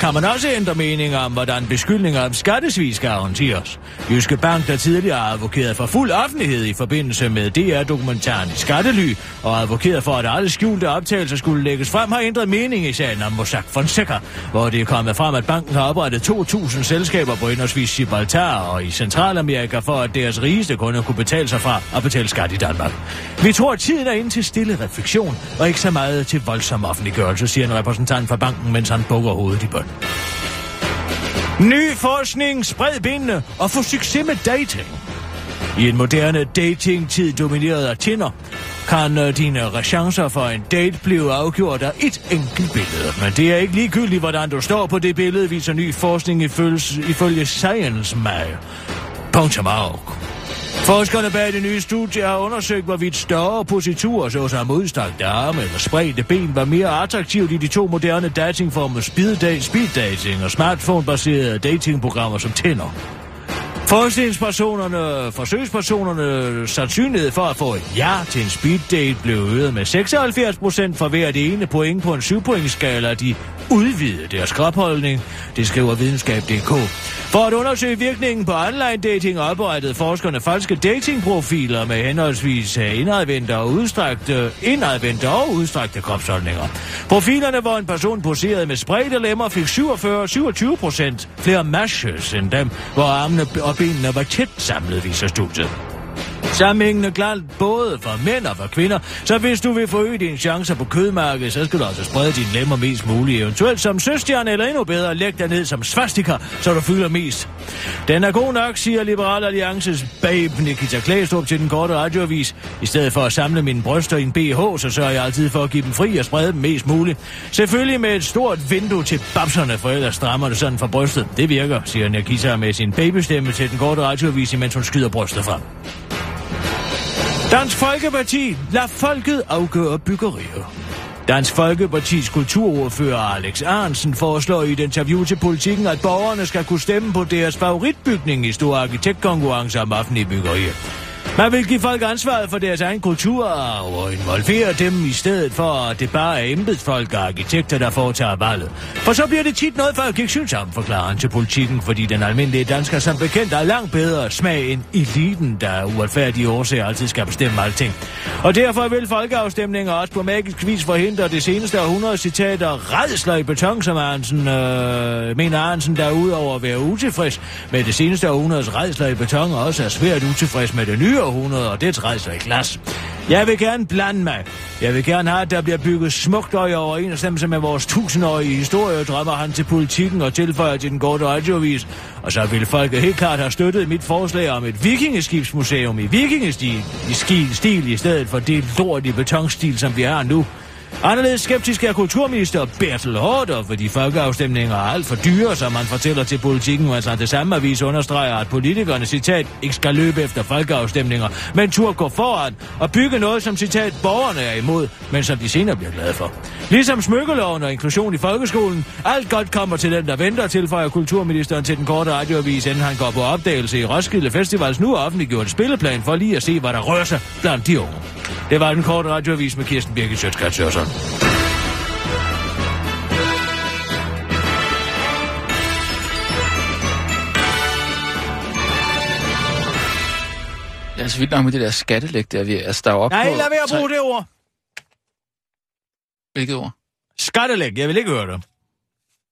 kan man også ændre mening om, hvordan beskyldninger om skattesvig skal håndteres. Jyske Bank, der tidligere har advokeret for fuld offentlighed i forbindelse med DR-dokumentaren i Skattely, og advokeret for, at alle skjulte optagelser skulle lægges frem, har ændret mening i sagen om Mossack Fonseca, hvor det er kommet frem, at banken har oprettet 2.000 selskaber på indholdsvis Gibraltar og i Centralamerika, for at deres rigeste kunder kunne betale sig fra at betale skat i Danmark. Vi tror, at tiden er inde til stille refleksion, og ikke så meget til voldsom offentliggørelse, siger en repræsentant for banken, mens han bukker hovedet i bøn. Ny forskning, spred benene og få succes med dating. I en moderne dating-tid domineret af Tinder, kan øh, dine chancer for en date blive afgjort af et enkelt billede. Men det er ikke ligegyldigt, hvordan du står på det billede, viser ny forskning ifølge, ifølge Science Mag. Punktum. Forskerne bag det nye studie har undersøgt, hvorvidt større positurer, såsom udstrakte arme eller spredte ben, var mere attraktivt i de to moderne datingformer speed, speed dating og smartphone-baserede datingprogrammer som Tinder. Forskningspersonerne, forsøgspersonerne sandsynlighed for at få et ja til en speed date blev øget med 76 procent for hver det ene point på en 7 skala de udvidede deres kropholdning, det skriver videnskab.dk. For at undersøge virkningen på online dating oprettede forskerne falske datingprofiler med henholdsvis indadvendte og udstrakte, indadvendte og udstrakte kropsholdninger. Profilerne, hvor en person poserede med spredte lemmer, fik 47-27 procent flere matches end dem, hvor armene og benene var tæt samlet, viser studiet. Sammenhængende klart både for mænd og for kvinder, så hvis du vil forøge dine chancer på kødmarkedet, så skal du altså sprede dine lemmer mest muligt, eventuelt som søstjerne eller endnu bedre, læg dig ned som svastika, så du fylder mest. Den er god nok, siger Liberal Alliances babe Nikita Klæstrup til den korte radioavis. I stedet for at samle mine bryster i en BH, så sørger jeg altid for at give dem fri og sprede dem mest muligt. Selvfølgelig med et stort vindue til babserne, for ellers strammer det sådan fra brystet. Det virker, siger Nikita med sin babystemme til den korte radioavis, imens hun skyder brystet frem. Dansk Folkeparti, lad folket afgøre byggerier. Dansk Folkepartis kulturordfører Alex Arnsen foreslår i et interview til politikken, at borgerne skal kunne stemme på deres favoritbygning i store arkitektkonkurrencer om offentlige byggerier. Man vil give folk ansvaret for deres egen kultur og involvere dem i stedet for, at det bare er embedsfolk og arkitekter, der foretager valget. For så bliver det tit noget folk ikke synes om, forklarer han til politikken, fordi den almindelige dansker som bekendt er langt bedre smag end eliten, der er uretfærdige årsager altid skal bestemme alting. Og derfor vil folkeafstemninger også på magisk vis forhindre det seneste århundrede citater redsler i beton, som Arnsen, øh, mener Arnsen, der udover at være utilfreds med det seneste århundredes redsler i beton, også er svært utilfreds med det nye århundrede og det træder sig i glas. Jeg vil gerne blande mig. Jeg vil gerne have, at der bliver bygget smukt og i overensstemmelse med vores tusindårige historie, drømmer han til politikken og tilføjer til den korte radiovis. Og så vil folk helt klart have støttet mit forslag om et vikingeskibsmuseum i vikingestil i stil i stedet for det lort i betonstil, som vi har nu. Anderledes skeptisk er kulturminister Bertel Hårder, fordi folkeafstemninger er alt for dyre, som man fortæller til politikken, og altså det samme avis understreger, at politikerne, citat, ikke skal løbe efter folkeafstemninger, men tur gå foran og bygge noget, som citat, borgerne er imod, men som de senere bliver glade for. Ligesom smykkeloven og inklusion i folkeskolen, alt godt kommer til den, der venter, tilføjer kulturministeren til den korte radioavis, inden han går på opdagelse i Roskilde Festivals nu offentliggjort spilleplan for lige at se, hvad der rører sig blandt de unge. Det var den korte radioavis med Kirsten Birgit Sjøtskrets jeg er så vildt nok med det der skattelæg der, vi altså, er op Nej, på... lad være at bruge det ord. Hvilket ord? Skattelæg, jeg vil ikke høre det.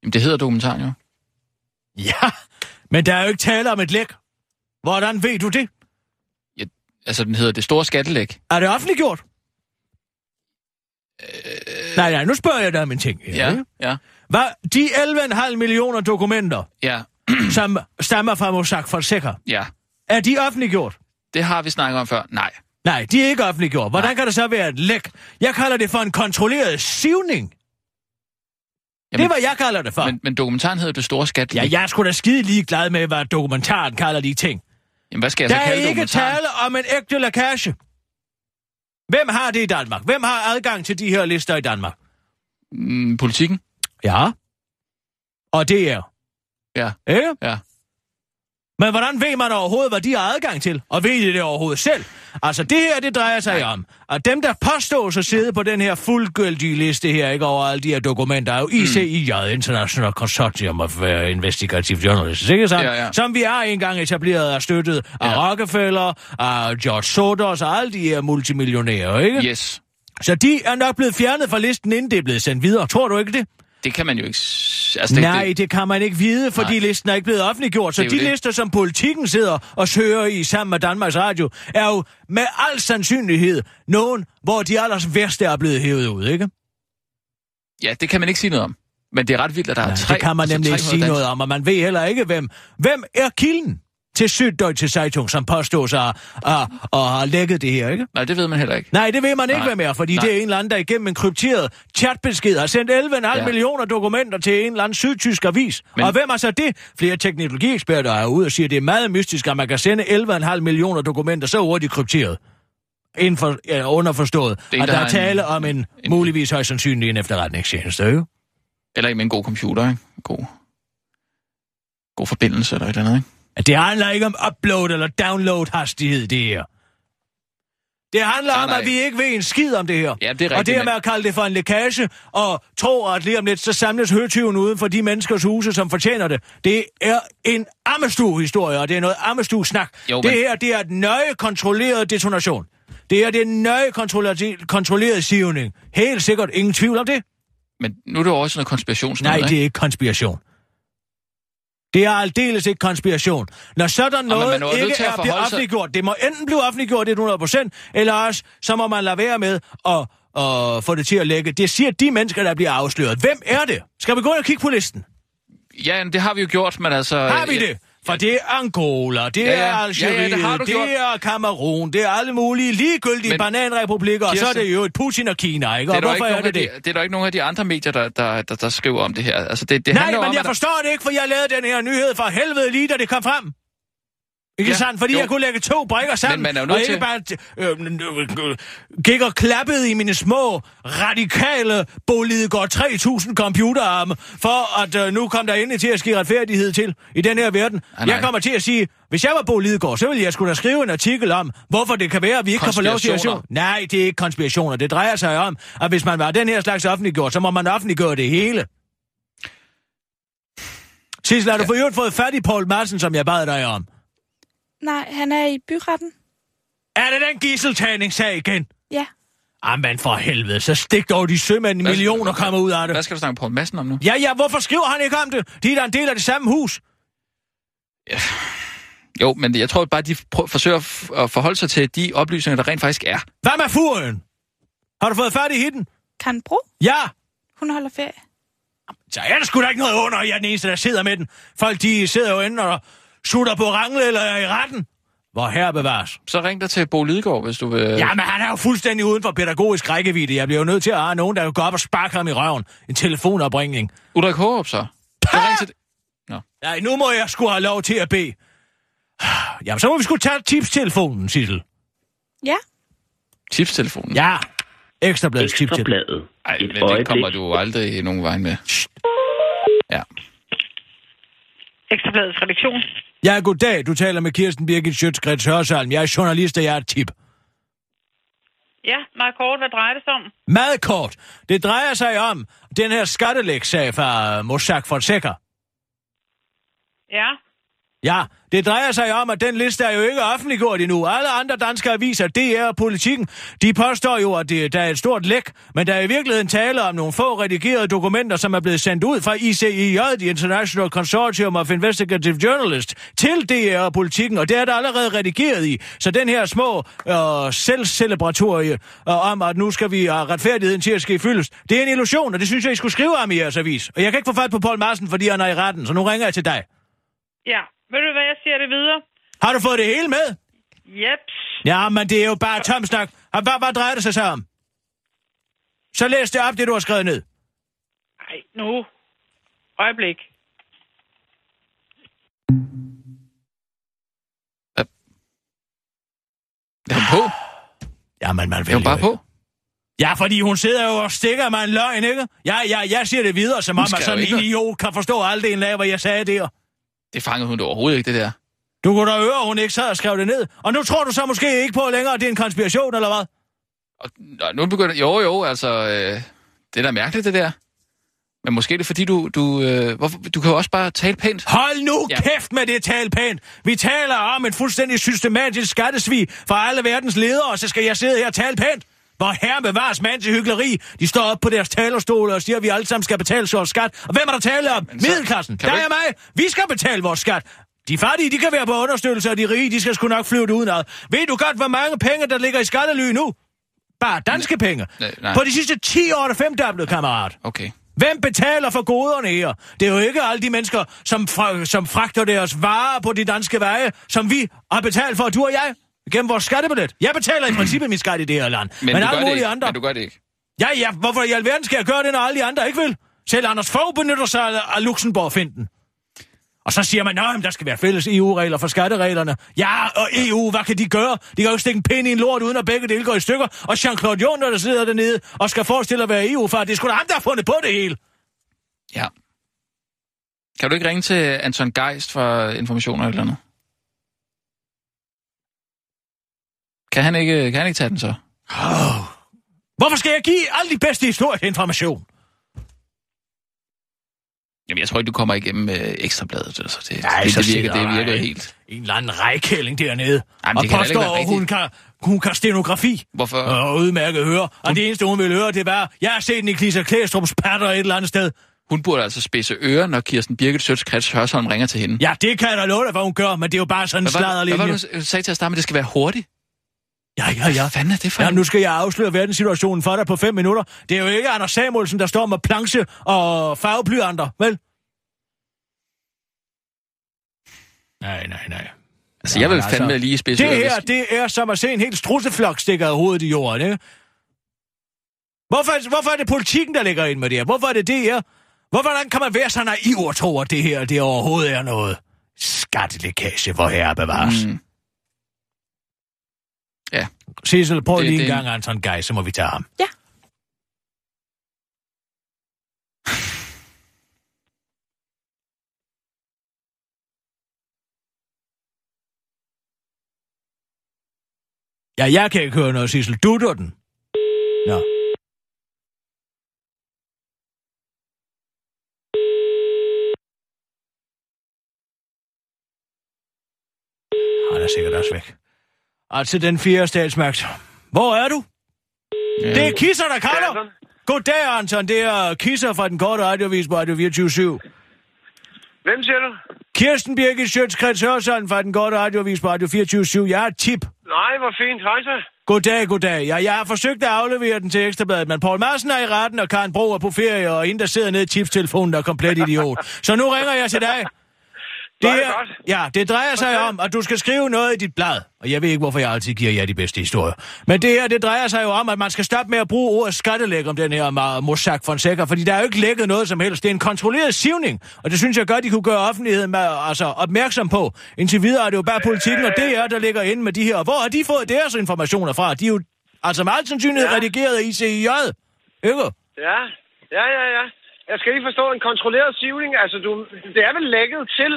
Jamen, det hedder dokumentaren jo. Ja, men der er jo ikke tale om et læk. Hvordan ved du det? Ja, altså, den hedder Det Store Skattelæg. Er det offentliggjort? Øh... Nej, nej, nu spørger jeg dig om en ting. Ja, ja. Hvad, de 11,5 millioner dokumenter, Ja, som stammer fra Mossack Fonseca, ja. er de offentliggjort? Det har vi snakket om før. Nej. Nej, de er ikke offentliggjort. Hvordan Nej. kan det så være et læk? Jeg kalder det for en kontrolleret sivning. det er, hvad jeg kalder det for. Men, men dokumentaren hedder Det Store Skattelæg. Ja, jeg er sgu da skide ligeglad med, hvad dokumentaren kalder de ting. Jamen, hvad skal jeg så Der er kalde ikke dokumentaren? tale om en ægte lakage. Hvem har det i Danmark? Hvem har adgang til de her lister i Danmark? Mm, politikken? Ja. Og det er. Ja. Ikke? Ja. Men hvordan ved man overhovedet, hvad de har adgang til? Og ved de det overhovedet selv? Altså, det her, det drejer sig om, at dem, der påstås at sidde på den her fuldgyldige liste her, ikke over alle de her dokumenter, er jo ICIJ, International Consortium of uh, Investigative Journalists, ikke sandt? Ja, ja. Som vi har engang etableret og støttet af Ja. Rockefeller, af George Soros og alle de her multimillionærer, ikke? Yes. Så de er nok blevet fjernet fra listen, inden det er blevet sendt videre. Tror du ikke det? Det kan man jo ikke... Altså, det, Nej, det, det kan man ikke vide, fordi Nej. listen er ikke blevet offentliggjort. Så de det. lister, som politikken sidder og søger i sammen med Danmarks Radio, er jo med al sandsynlighed nogen, hvor de allers værste er blevet hævet ud, ikke? ja, det kan man ikke sige noget om. Men det er ret vildt, at der Nej, er tre... det kan man altså nemlig ikke 300 sige dansk- noget om, og man ved heller ikke, hvem, hvem er kilden til Süddeutsche Zeitung, som påstås at, at, at have lækket det her, ikke? Nej, det ved man heller ikke. Nej, det ved man ikke, hvem er, fordi Nej. det er en eller anden, der igennem en krypteret chatbesked har sendt 11,5 ja. Millioner dokumenter til en eller anden sydtysk avis. Men... Og hvem er så det? Flere teknologieksperter er ude og siger, at det er meget mystisk, at man kan sende 11,5 millioner dokumenter så hurtigt krypteret. Inden for, ja, underforstået, Det at der der er tale en- om en, en- muligvis højst sandsynlig en efterretningstjeneste, ikke? Eller ikke med en god computer, ikke? God, god forbindelse eller et eller andet, ikke? At det handler ikke om upload eller download hastighed, det her. Det handler Nej, om, nej. at vi ikke ved en skid om det her. Ja, det er og rigtigt, det her med at kalde det for en lækage, og tro, at lige om lidt, så samles høtyven uden for de menneskers huse, som fortjener det. Det er en ammestue-historie, og det er noget ammestue-snak. Jo, det men- her, det er et nøje kontrolleret detonation. Det her, det er en nøje kontrolleret, kontrolleret sivning. Helt sikkert, ingen tvivl om det. Men nu er det jo også noget konspirationsnoget, Nej, det er ikke konspiration. Det er aldeles ikke konspiration. Når sådan noget man er nødt ikke er blevet sig- offentliggjort, det må enten blive offentliggjort 100%, eller også, så må man lade være med at, at få det til at lægge. Det siger de mennesker, der bliver afsløret. Hvem er det? Skal vi gå ind og kigge på listen? Ja, det har vi jo gjort, men altså... Har vi det? For det er Angola, det Ja, ja. er Ja, ja, Algeriet, det har det gjort. er Kamerun, det er alle mulige ligegyldige Men- bananrepublikker, og så er Kirsten- det jo et Putin og Kina, ikke? Det Og er, der hvorfor ikke er det det? de, det er der ikke nogen af de andre medier, der, der, der, der skriver om det her. Altså, det, det Nej, men om, jeg der- forstår det ikke, for jeg lavede den her nyhed for helvede lige, da det kom frem. Ikke Ja, ja, sandt? Fordi jo. jeg kunne lægge to brikker sammen, man er jo og ikke bare øh, øh, øh, gik og klappede i mine små, radikale Bolidegård 3000 computerarme, for at øh, nu kom der endelig til at ske retfærdighed til i den her verden. Ah, nej. jeg kommer til at sige, hvis jeg var Bolidegård, så ville jeg skulle da skrive en artikel om, hvorfor det kan være, at vi ikke kan få lov til at. Nej, det er ikke konspirationer. Det drejer sig om, at hvis man var den her slags offentliggjort, så må man offentliggøre det hele. Sissel, har du for øvrigt fået fat i Paul Madsen, som jeg bad dig om? Nej, han er i byretten. Er det den gisseltagningssag igen? Ja. Jamen for helvede, så stik dog de sømænd Hvad- millioner kommer ud af det. Hvad skal du snakke Poul Madsen om nu? Ja, ja, hvorfor skriver han ikke om det? De er da en del af det samme hus. Jo, men jeg tror bare, de prøver, forsøger at forholde sig til de oplysninger, der rent faktisk er. Hvad med furen? Har du fået fat i hitten? Karen Bro, Ja. hun holder ferie. Så er der sgu da ikke noget under, at jeg er den eneste, der sidder med den. Folk, de sidder jo inde og sutter på rangle eller er i retten. Hvor her bevares. Så ring dig til Bo Lidegaard, hvis du vil... Jamen, han er jo fuldstændig uden for pædagogisk rækkevidde. Jeg bliver jo nødt til at have nogen, der kan gå op og sparke ham i røven. En telefonopringning. Ulrik Hårup, så. Så ring til... Nej, nu må jeg sgu have lov til at bede. Jamen, så må vi sgu tage tipstelefonen, Sissel. Ja. Tipstelefonen. Ja. Ekstrabladets tipstelefon. Ekstrabladet. Ej, men det kommer du aldrig nogen vej med. Ja. Ekstrabladets redaktion. Ja, goddag. Du taler med Kirsten Birgit Schøtzgrads Hørsalm. Jeg er journalist, og jeg er tip. Ja, meget kort. Hvad drejer det sig om? Meget kort. Det drejer sig om den her skattelægssag fra Mossack Fonseca. Ja. Ja, det drejer sig om, at den liste er jo ikke offentliggjort endnu. Alle andre danske aviser, DR og Politikken, de påstår jo, at det, der er et stort læk, men der er i virkeligheden tale om nogle få redigerede dokumenter, som er blevet sendt ud fra ICIJ, The International Consortium of Investigative Journalists, til DR og Politikken, og det er der allerede redigeret i. Så den her små øh, selvcelebratorie øh, om, at nu skal vi have retfærdigheden til at ske fyldes, det er en illusion, og det synes jeg, I skulle skrive om i jeres avis. Og jeg kan ikke få fat på Paul Madsen, fordi han er i retten, så nu ringer jeg til dig. Ja. Ved du hvad, jeg siger det videre? Har du fået det hele med? Jeps. Ja, men det er jo bare tom snak. Og Hvad, hvad drejer det sig så om? Så læs det op, det du har skrevet ned. Nej, nu. Øjeblik. Er hun på? Jamen, man Er hun vælger bare jo på? Ja, fordi hun sidder jo og stikker mig en løgn, ikke? Ja, ja, jeg siger det videre, som om, jo sådan en idiot kan forstå halvdelen af, hvad jeg sagde der. Det fangede hun da overhovedet ikke, det der. Du kunne da høre, at hun ikke sad og skrev det ned. Og nu tror du så måske ikke på længere, at det er en konspiration, eller hvad? Og nå, nu begynder... Jo, jo, altså... Øh, det er da mærkeligt, det der. Men måske er det fordi, du... Du, øh, hvorfor, du kan jo også bare tale pænt. Hold nu Ja. kæft med det tal pænt. Vi taler om en fuldstændig systematisk skattesvig fra alle verdens ledere, og så skal jeg sidde her og tale pænt. Hvor herre bevares mand til hyggeleri. De står op på deres talerstol og siger, at vi alle sammen skal betale vores skat. Og hvem er der tale om? Men så- Middelklassen. Der er ikke- mig. Vi skal betale vores skat. De fattige, de kan være på understøttelse, og de rige, de skal sgu nok flyve det udenad. Ved du godt, hvor mange penge, der ligger i skattely nu? Bare danske penge. Nej, nej. På de sidste 10 år er det femdoblet, kammerat. Okay. Hvem betaler for goderne her? Det er jo ikke alle de mennesker, som, fra, som fragter deres varer på de danske veje, som vi har betalt for, du og jeg, gennem vores skattebillet. Jeg betaler i princippet min skat i det her land. Men, Men alle mulige andre... Men du gør det ikke. Ja, ja, hvorfor i alverden skal jeg gøre det, når alle de andre ikke vil? Selv Anders Fogh benytter sig af Luxembourg-finden. Og så siger man, at der skal være fælles EU-regler for skattereglerne. Ja, og EU, hvad kan de gøre? De kan jo ikke stikke en pind i en lort, uden at begge dele går i stykker. Og Jean-Claude Juncker, der sidder dernede og skal forestille at være EU-far, det er sgu da ham, der har fundet på det hele. Ja. Kan du ikke ringe til Anton Geist for informationer eller noget? Kan han ikke, kan han ikke tage den så? Oh. Hvorfor skal jeg give alle de bedste historiske information? Jamen, jeg tror ikke, du kommer igennem med ekstrabladet. Altså, det, Nej, det, så det, virker, det virker helt... En eller anden rejkælling dernede. Jamen, og det påstår, at hun kan, hun kan stenografi. Hvorfor? Og udmærket høre. Og det eneste, hun vil høre, det var, jeg har set Niklas Klæstrup's patter et eller andet sted. Hun burde altså spidse ører, når Kirsten Birgit Sjøtskrets Hørsholm ringer til hende. Ja, det kan jeg da love dig, hvad hun gør, men det er jo bare sådan en var, hvad var sladderlinje. det, du sagde til at starte med, det skal være hurtigt? Ja, ja, ja. Hvad fanden er det for Ja, nu skal jeg afsløre verdenssituationen for dig på fem minutter. Det er jo ikke Anders Samuelsen, der står med planche og farveblyanter, vel? Nej, nej, nej. Altså, jeg vil Jamen, fandme lige spidse Det her, det er som at se en helt strusseflok stikker af hovedet i jorden, ikke? Hvorfor, hvorfor er det politikken, der ligger ind med det her? Hvorfor er det det her? Hvorfor hvordan kan man være så naiv og tro, at det her det overhovedet er noget? skattelækage, hvor herre bevares. Mm. Ja. Sissel, prøv Det- lige en det- gang Anton Geis, så må vi tage ham. Ja. Ja, jeg kan ikke høre noget, Sissel. Dutter den? Nå. Han er sikkert også væk. Altså den fjerde statsmagt. Hvor er du? Ja. Det er Kisser, der kalder. Goddag, Anton. Det er Kisser fra den korte radiovis på Radio 24 Hvem siger du? Kirsten Birgit Sjøtskreds Hørsson fra den korte radiovis på Radio 24 Jeg har et tip. Nej, hvor fint. Hej så. Goddag, goddag. Ja, jeg har forsøgt at aflevere den til Ekstrabladet, men Paul Madsen er i retten, og Karen Bro er på ferie, og en, der sidder nede i tipstelefonen, der er komplet idiot. Så nu ringer jeg til dig. Det, det er godt. ja, det drejer sig om, at du skal skrive noget i dit blad. Og jeg ved ikke, hvorfor jeg altid giver jer de bedste historier. Men det her, det drejer sig jo om, at man skal stoppe med at bruge ordet skattelæg om den her Mossack Fonseca, fordi der er jo ikke lækket noget som helst. Det er en kontrolleret sivning, og det synes jeg godt, de kunne gøre offentligheden med, altså, opmærksom på. Indtil videre er det jo bare politikken og DR, der ligger inde med de her. Hvor har de fået deres informationer fra? De er jo altså med al sandsynlighed ja. redigeret af ICIJ. Ikke? Ja, ja, ja, ja. Jeg skal lige forstå en kontrolleret sivning. Altså, du, det er vel lækket til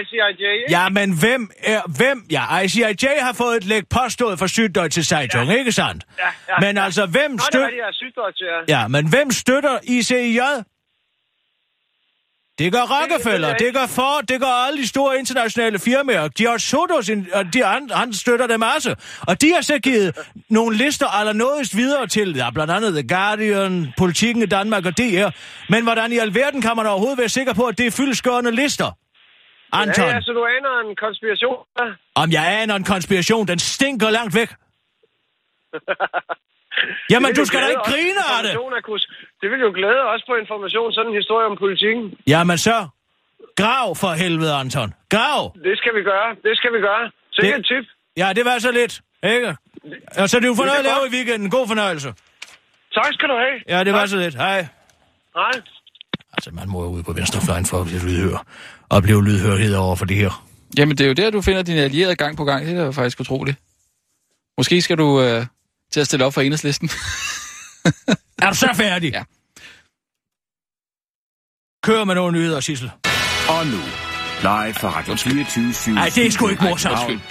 ICIJ, ikke? Ja, men hvem er... Hvem? Ja, ICIJ har fået et læg påstået for Syddeutsche Zeitung, ja. ikke sandt? Ja, ja, Men ja. altså, hvem Nå, det er støtter... rigtigt, jeg er sygdøjt, ja. Ja, men hvem støtter ICIJ? Det gør Rockefeller, jeg det, ikke. gør Ford, det gør alle de store internationale firmaer. George Soros, og de andre, han støtter dem også. Og de har så givet nogle lister allernådigst videre til, ja, blandt andet The Guardian, Politikken i Danmark og DR. Men hvordan i alverden kan man overhovedet være sikker på, at det er fyldeskørende lister? Anton, Ja, ja, så du aner en konspiration. Ja. om jeg aner en konspiration, den stinker langt væk. Jamen, du skal da ikke grine af det. Det vil jo glæde os på information, sådan en historie om politikken. Jamen så, grav for helvede, Anton. Grav! Det skal vi gøre. Det skal vi gøre. Så det et tip. Ja, det var så lidt, ikke? Og så er det jo for Det er noget at lave i weekenden. God fornøjelse. Tak skal du have. Ja, det var så lidt. Hej. Hej. Altså, man må jo ud på venstrefløjen for at blive lydhør. Og blive lydhørhed over for det her. Jamen, det er jo der, du finder dine allierede gang på gang. Det er jo faktisk utroligt. Måske skal du øh, til at stille op for enhedslisten. Er du så færdig? Ja. Kør med nogle nyheder, Sissel. Og nu, live fra Radio 24 Ej, det er sgu ikke morsomt.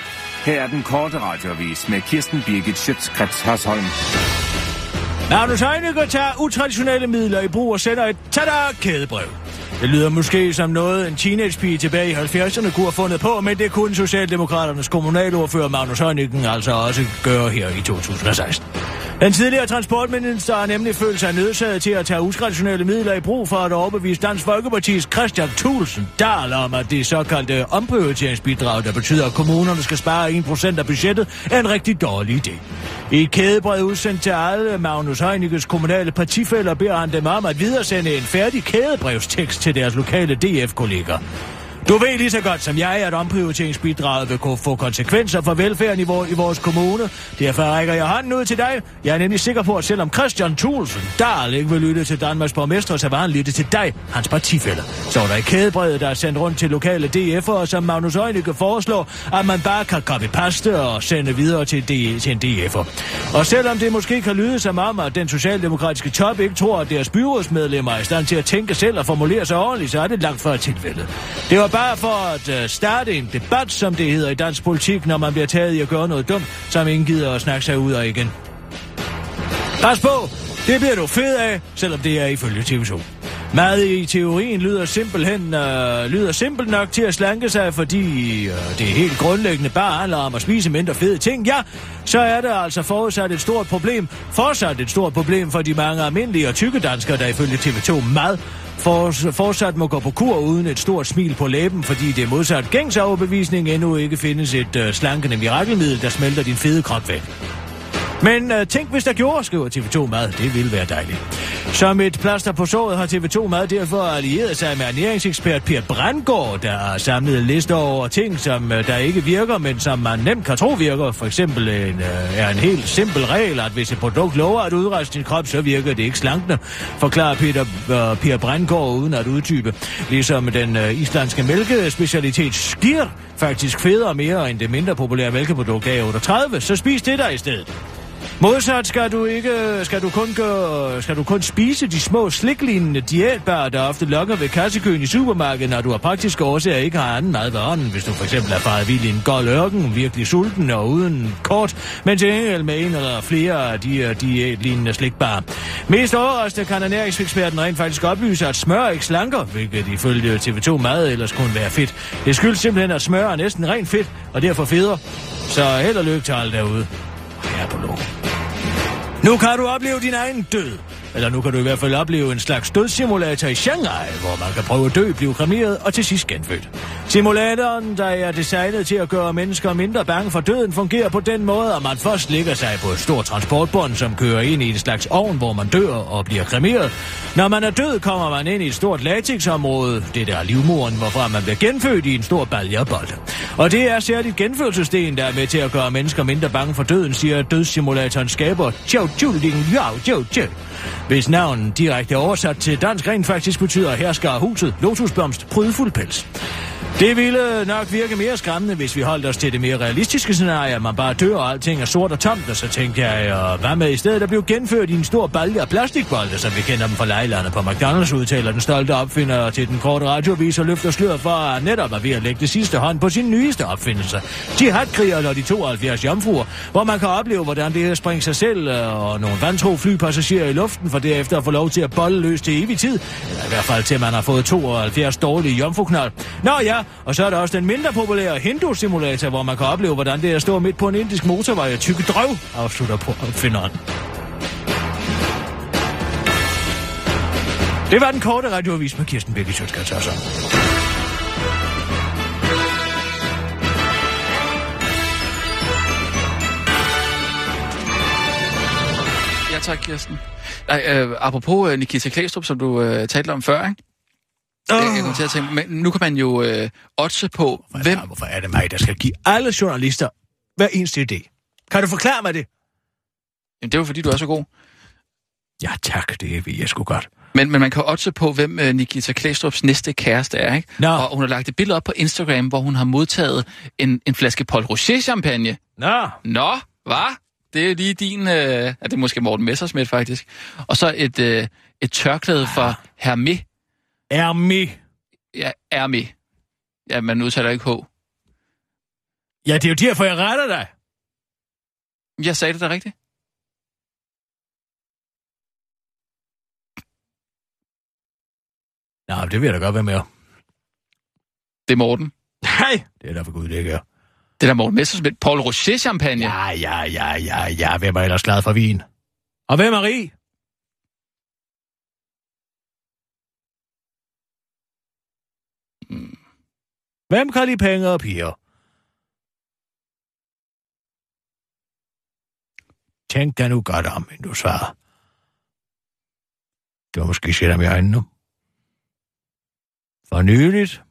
Her er den korte radiovis med Kirsten Birgit Schøtzgrads Hasholm. Magnus Heunicke tager utraditionelle midler i brug og sender et tada kædebrev. Det lyder måske som noget, en teenagepige tilbage i 70'erne kunne have fundet på, men det kunne Socialdemokraternes kommunalordfører Magnus Heunicke altså også gøre her i 2016. Den tidligere transportminister har nemlig følt sig nødsaget til at tage utraditionelle midler i brug for at overbevise Dansk Folkepartis Christian Thulsen Dahl om, at det såkaldte omprioriteringsbidrag, der betyder, at kommunerne skal spare 1% af budgettet, er en rigtig dårlig idé. I et kædebrev udsendt til alle Magnus Heunickes kommunale partifælder beder han dem om at videresende en færdig kædebrevstekst til deres lokale DF-kolleger. Du ved lige så godt som jeg, at omprioriteringsbidraget vil kunne få konsekvenser for velfærdsniveauet i, vores kommune. Derfor rækker jeg hånden ud til dig. Jeg er nemlig sikker på, at selvom Christian Thulsen Dahl ikke vil lytte til Danmarks borgmester, så var han lytte til dig, hans partifælder. Så er der i kædebrevet, der er sendt rundt til lokale DF'er, som Magnus Heunicke foreslår, at man bare kan copy-paste og sende videre til, D- til en DF'er. Og selvom det måske kan lyde som om, at den socialdemokratiske top ikke tror, at deres byrådsmedlemmer er i stand til at tænke selv og formulere sig ordentligt, så er det langt fra tilfældet. Det var bare for at uh, starte en debat, som det hedder i dansk politik, når man bliver taget i at gøre noget dumt, som ingen gider at snakke sig ud af igen. Pas på, det bliver du fed af, selvom det er ifølge TV2. Mad i teorien lyder simpelthen øh, lyder simpelt nok til at slanke sig, fordi øh, det er helt grundlæggende bare handler om at spise mindre fede ting. Ja, så er det altså forudsat et stort problem. Fortsat et stort problem for de mange almindelige og tykke danskere, der ifølge TV2 Mad for, fortsat må gå på kur uden et stort smil på læben, fordi det modsat gængs overbevisning endnu ikke findes et øh, slankende mirakelmiddel, der smelter din fede krop væk. Men øh, tænk, hvis der gjorde, skriver TV2 Mad. Det ville være dejligt. Som et plaster på såret har TV2 Mad derfor allieret sig med ernæringsekspert Per Brandgaard, der har samlet en liste over ting, som øh, der ikke virker, men som man nemt kan tro virker. For eksempel en, øh, er en helt simpel regel, at hvis et produkt lover at udrejse din krop, så virker det ikke slankende, forklarer Peter, øh, uh, Per Brandgaard uden at uddybe. Ligesom den uh, islandske mælkespecialitet skir faktisk federe mere end det mindre populære mælkeprodukt A38, så spis det der i stedet. Modsat skal du ikke skal du kun gøre, skal du kun spise de små sliklignende diætbarer, der ofte lokker ved kassekøen i supermarkedet, når du har praktiske årsager ikke har anden mad ved ånden. Hvis du for eksempel er faret vild i en gold ørken, virkelig sulten og uden kort, men til gengæld med en eller flere af de her diætlignende slikbarer. Mest overraskende kan ernæringseksperten rent faktisk oplyse, at smør ikke slanker, hvilket ifølge TV2 Mad ellers kunne være fedt. Det skyldes simpelthen, at smør er næsten rent fedt, og derfor federe. Så held og lykke til alle derude. På. Nu kan du opleve din egen død. Eller nu kan du i hvert fald opleve en slags dødssimulator i Shanghai, hvor man kan prøve at dø, blive kremeret og til sidst genfødt. Simulatoren, der er designet til at gøre mennesker mindre bange for døden, fungerer på den måde, at man først ligger sig på et stort transportbånd, som kører ind i en slags ovn, hvor man dør og bliver kremeret. Når man er død, kommer man ind i et stort latexområde, det der er livmoren, hvorfra man bliver genfødt i en stor baljebold. Og det er særligt genfødselsdelen, der er med til at gøre mennesker mindre bange for døden, siger dødssimulatoren skaber Chow Chuling Yao Chow ciao. Hvis navnet direkte oversat til dansk rent faktisk betyder hersker af huset, lotusblomst, prydfuld pels. Det ville nok virke mere skræmmende, hvis vi holdt os til det mere realistiske scenarie, at man bare dør, og alting er sort og tomt, og så tænkte jeg, og hvad med i stedet at blive genført i en stor balje af plastikbolde, som vi kender dem fra lejlerne på McDonald's, udtaler den stolte opfinder til den korte radiovis og løfter sløret for, at netop er ved at lægge det sidste hånd på sin nyeste opfindelse. Jihadkriger og de 72 jomfruer, hvor man kan opleve, hvordan det her springer sig selv øh, og nogle vantro flypassagerer i luften, for derefter at få lov til at bolle løs til evig tid, eller i hvert fald til man har fået 72 dårlige jomfruknald. Nå ja, og så er der også den mindre populære Hindu-simulator, hvor man kan opleve, hvordan det er at stå midt på en indisk motorvej og tykke drøv, afslutter på opfinderen. Det var den korte radioavis med Kirsten Birgit Sjøtskrets Ja, tak, Kirsten. Nej, øh, apropos øh, Nikita Klæstrup, som du øh, talte om før, ikke? Oh. Jeg kom til at tænke, men nu kan man jo øh, oddse på, Hvorfor, hvem... Hvorfor er det mig, der skal give alle journalister hver eneste idé? Kan du forklare mig det? Jamen, det jo fordi, du er så god. Ja tak, det ved jeg sgu godt. Men, men man kan oddse på, hvem øh, Nikita Klæstrups næste kæreste er, ikke? Nå. Og hun har lagt et billede op på Instagram, hvor hun har modtaget en, en flaske Paul Rocher-champagne. Nå, Nå, hvad? Det er lige din... Øh, ja, det er måske Morten Messersmith, faktisk. Og så et, øh, et tørklæde fra Hermé. er med. Ja, Hermé. Ja, man udtaler ikke H. Ja, det er jo derfor, jeg retter dig. Jeg sagde det da rigtigt. Nå, det vil jeg da godt være med. Det er Morten. Nej, det er da for gud, det ikke er. Det er da Morten Messersmith. Paul Rocher-champagne. Ja, ja, ja, ja, ja. Hvem er ellers glad for vin? Og hvem er rig? Mm. Hvem kan lide penge og piger? Tænk dig nu godt om, inden du svarer. Du har måske set ham i øjnene. For nyligt.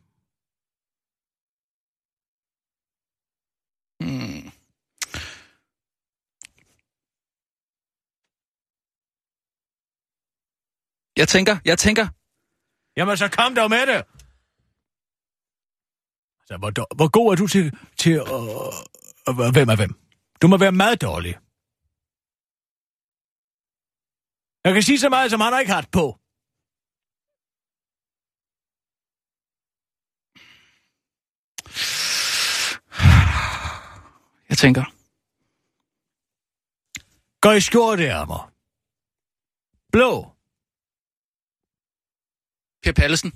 Jeg tænker, jeg tænker. Jamen, så kom dog med det. Så hvor, dår- hvor god er du til, til uh, uh, hvem er hvem? Du må være meget dårlig. Jeg kan sige så meget, som han har ikke haft på. Jeg tænker. Gå i skjorteærmer. Blå. Per Pallesen.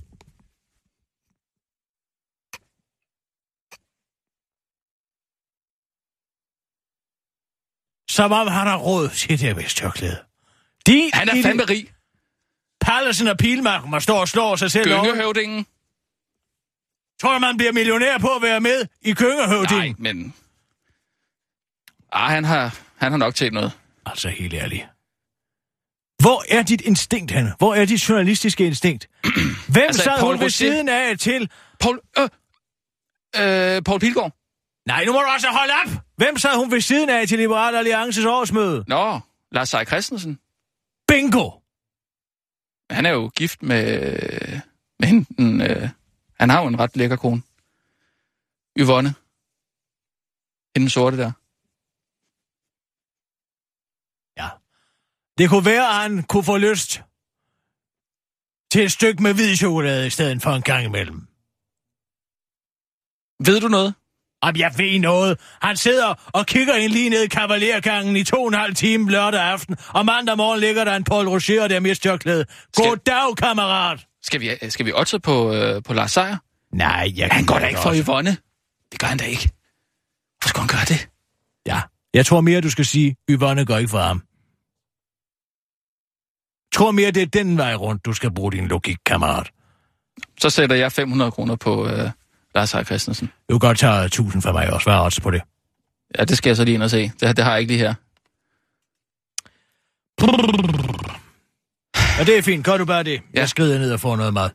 Som om han har råd til det vist tørklæde. De Han er fandme rig. Pallesen og Pilmark må stå og slå sig selv over. Gyngehøvdingen. Tror du, man bliver millionær på at være med i Køngehøvding? Nej, men... Ah, han har, han har nok tjent noget. Altså helt ærligt. Hvor er dit instinkt henne? Hvor er dit journalistiske instinkt? Hvem Altså, altså, sad Paul hun ved siden af til? Paul, øh, øh, Paul Pilgaard. Nej, nu må du også holde op! Hvem sad hun ved siden af til Liberal Alliances årsmøde? Nå, Lars Seier Christensen. Bingo! Han er jo gift med, med hende. den, Øh, han har jo en ret lækker kone. Yvonne. Hende sorte der. Det kunne være, at han kunne få lyst til et stykke med hvid chokolade i stedet for en gang imellem. Ved du noget? Om jeg ved noget. Han sidder og kigger ind lige ned i kavalergangen i to og en halv time lørdag aften, og mandag morgen ligger der en Paul Roger der med størklæde. Goddag, kammerat! Skal vi, skal vi også på, øh, på Lars Seier? Nej, jeg Han går da ikke for. Yvonne. Det gør han da ikke. Hvor skal han gøre det? Ja, jeg tror mere, du skal sige, Yvonne går ikke for ham. Tror mere, det er den vej rundt, du skal bruge din logik, kammerat. Så sætter jeg 500 kroner på øh, Lars Seier Christensen. Du kan godt tage 1000 for mig også. Hvad er på det? Ja, det skal jeg så lige ind og se. Det, det har jeg ikke lige her. Og det er fint. Gør du bare det. Ja. Jeg skrider ned og får noget mad.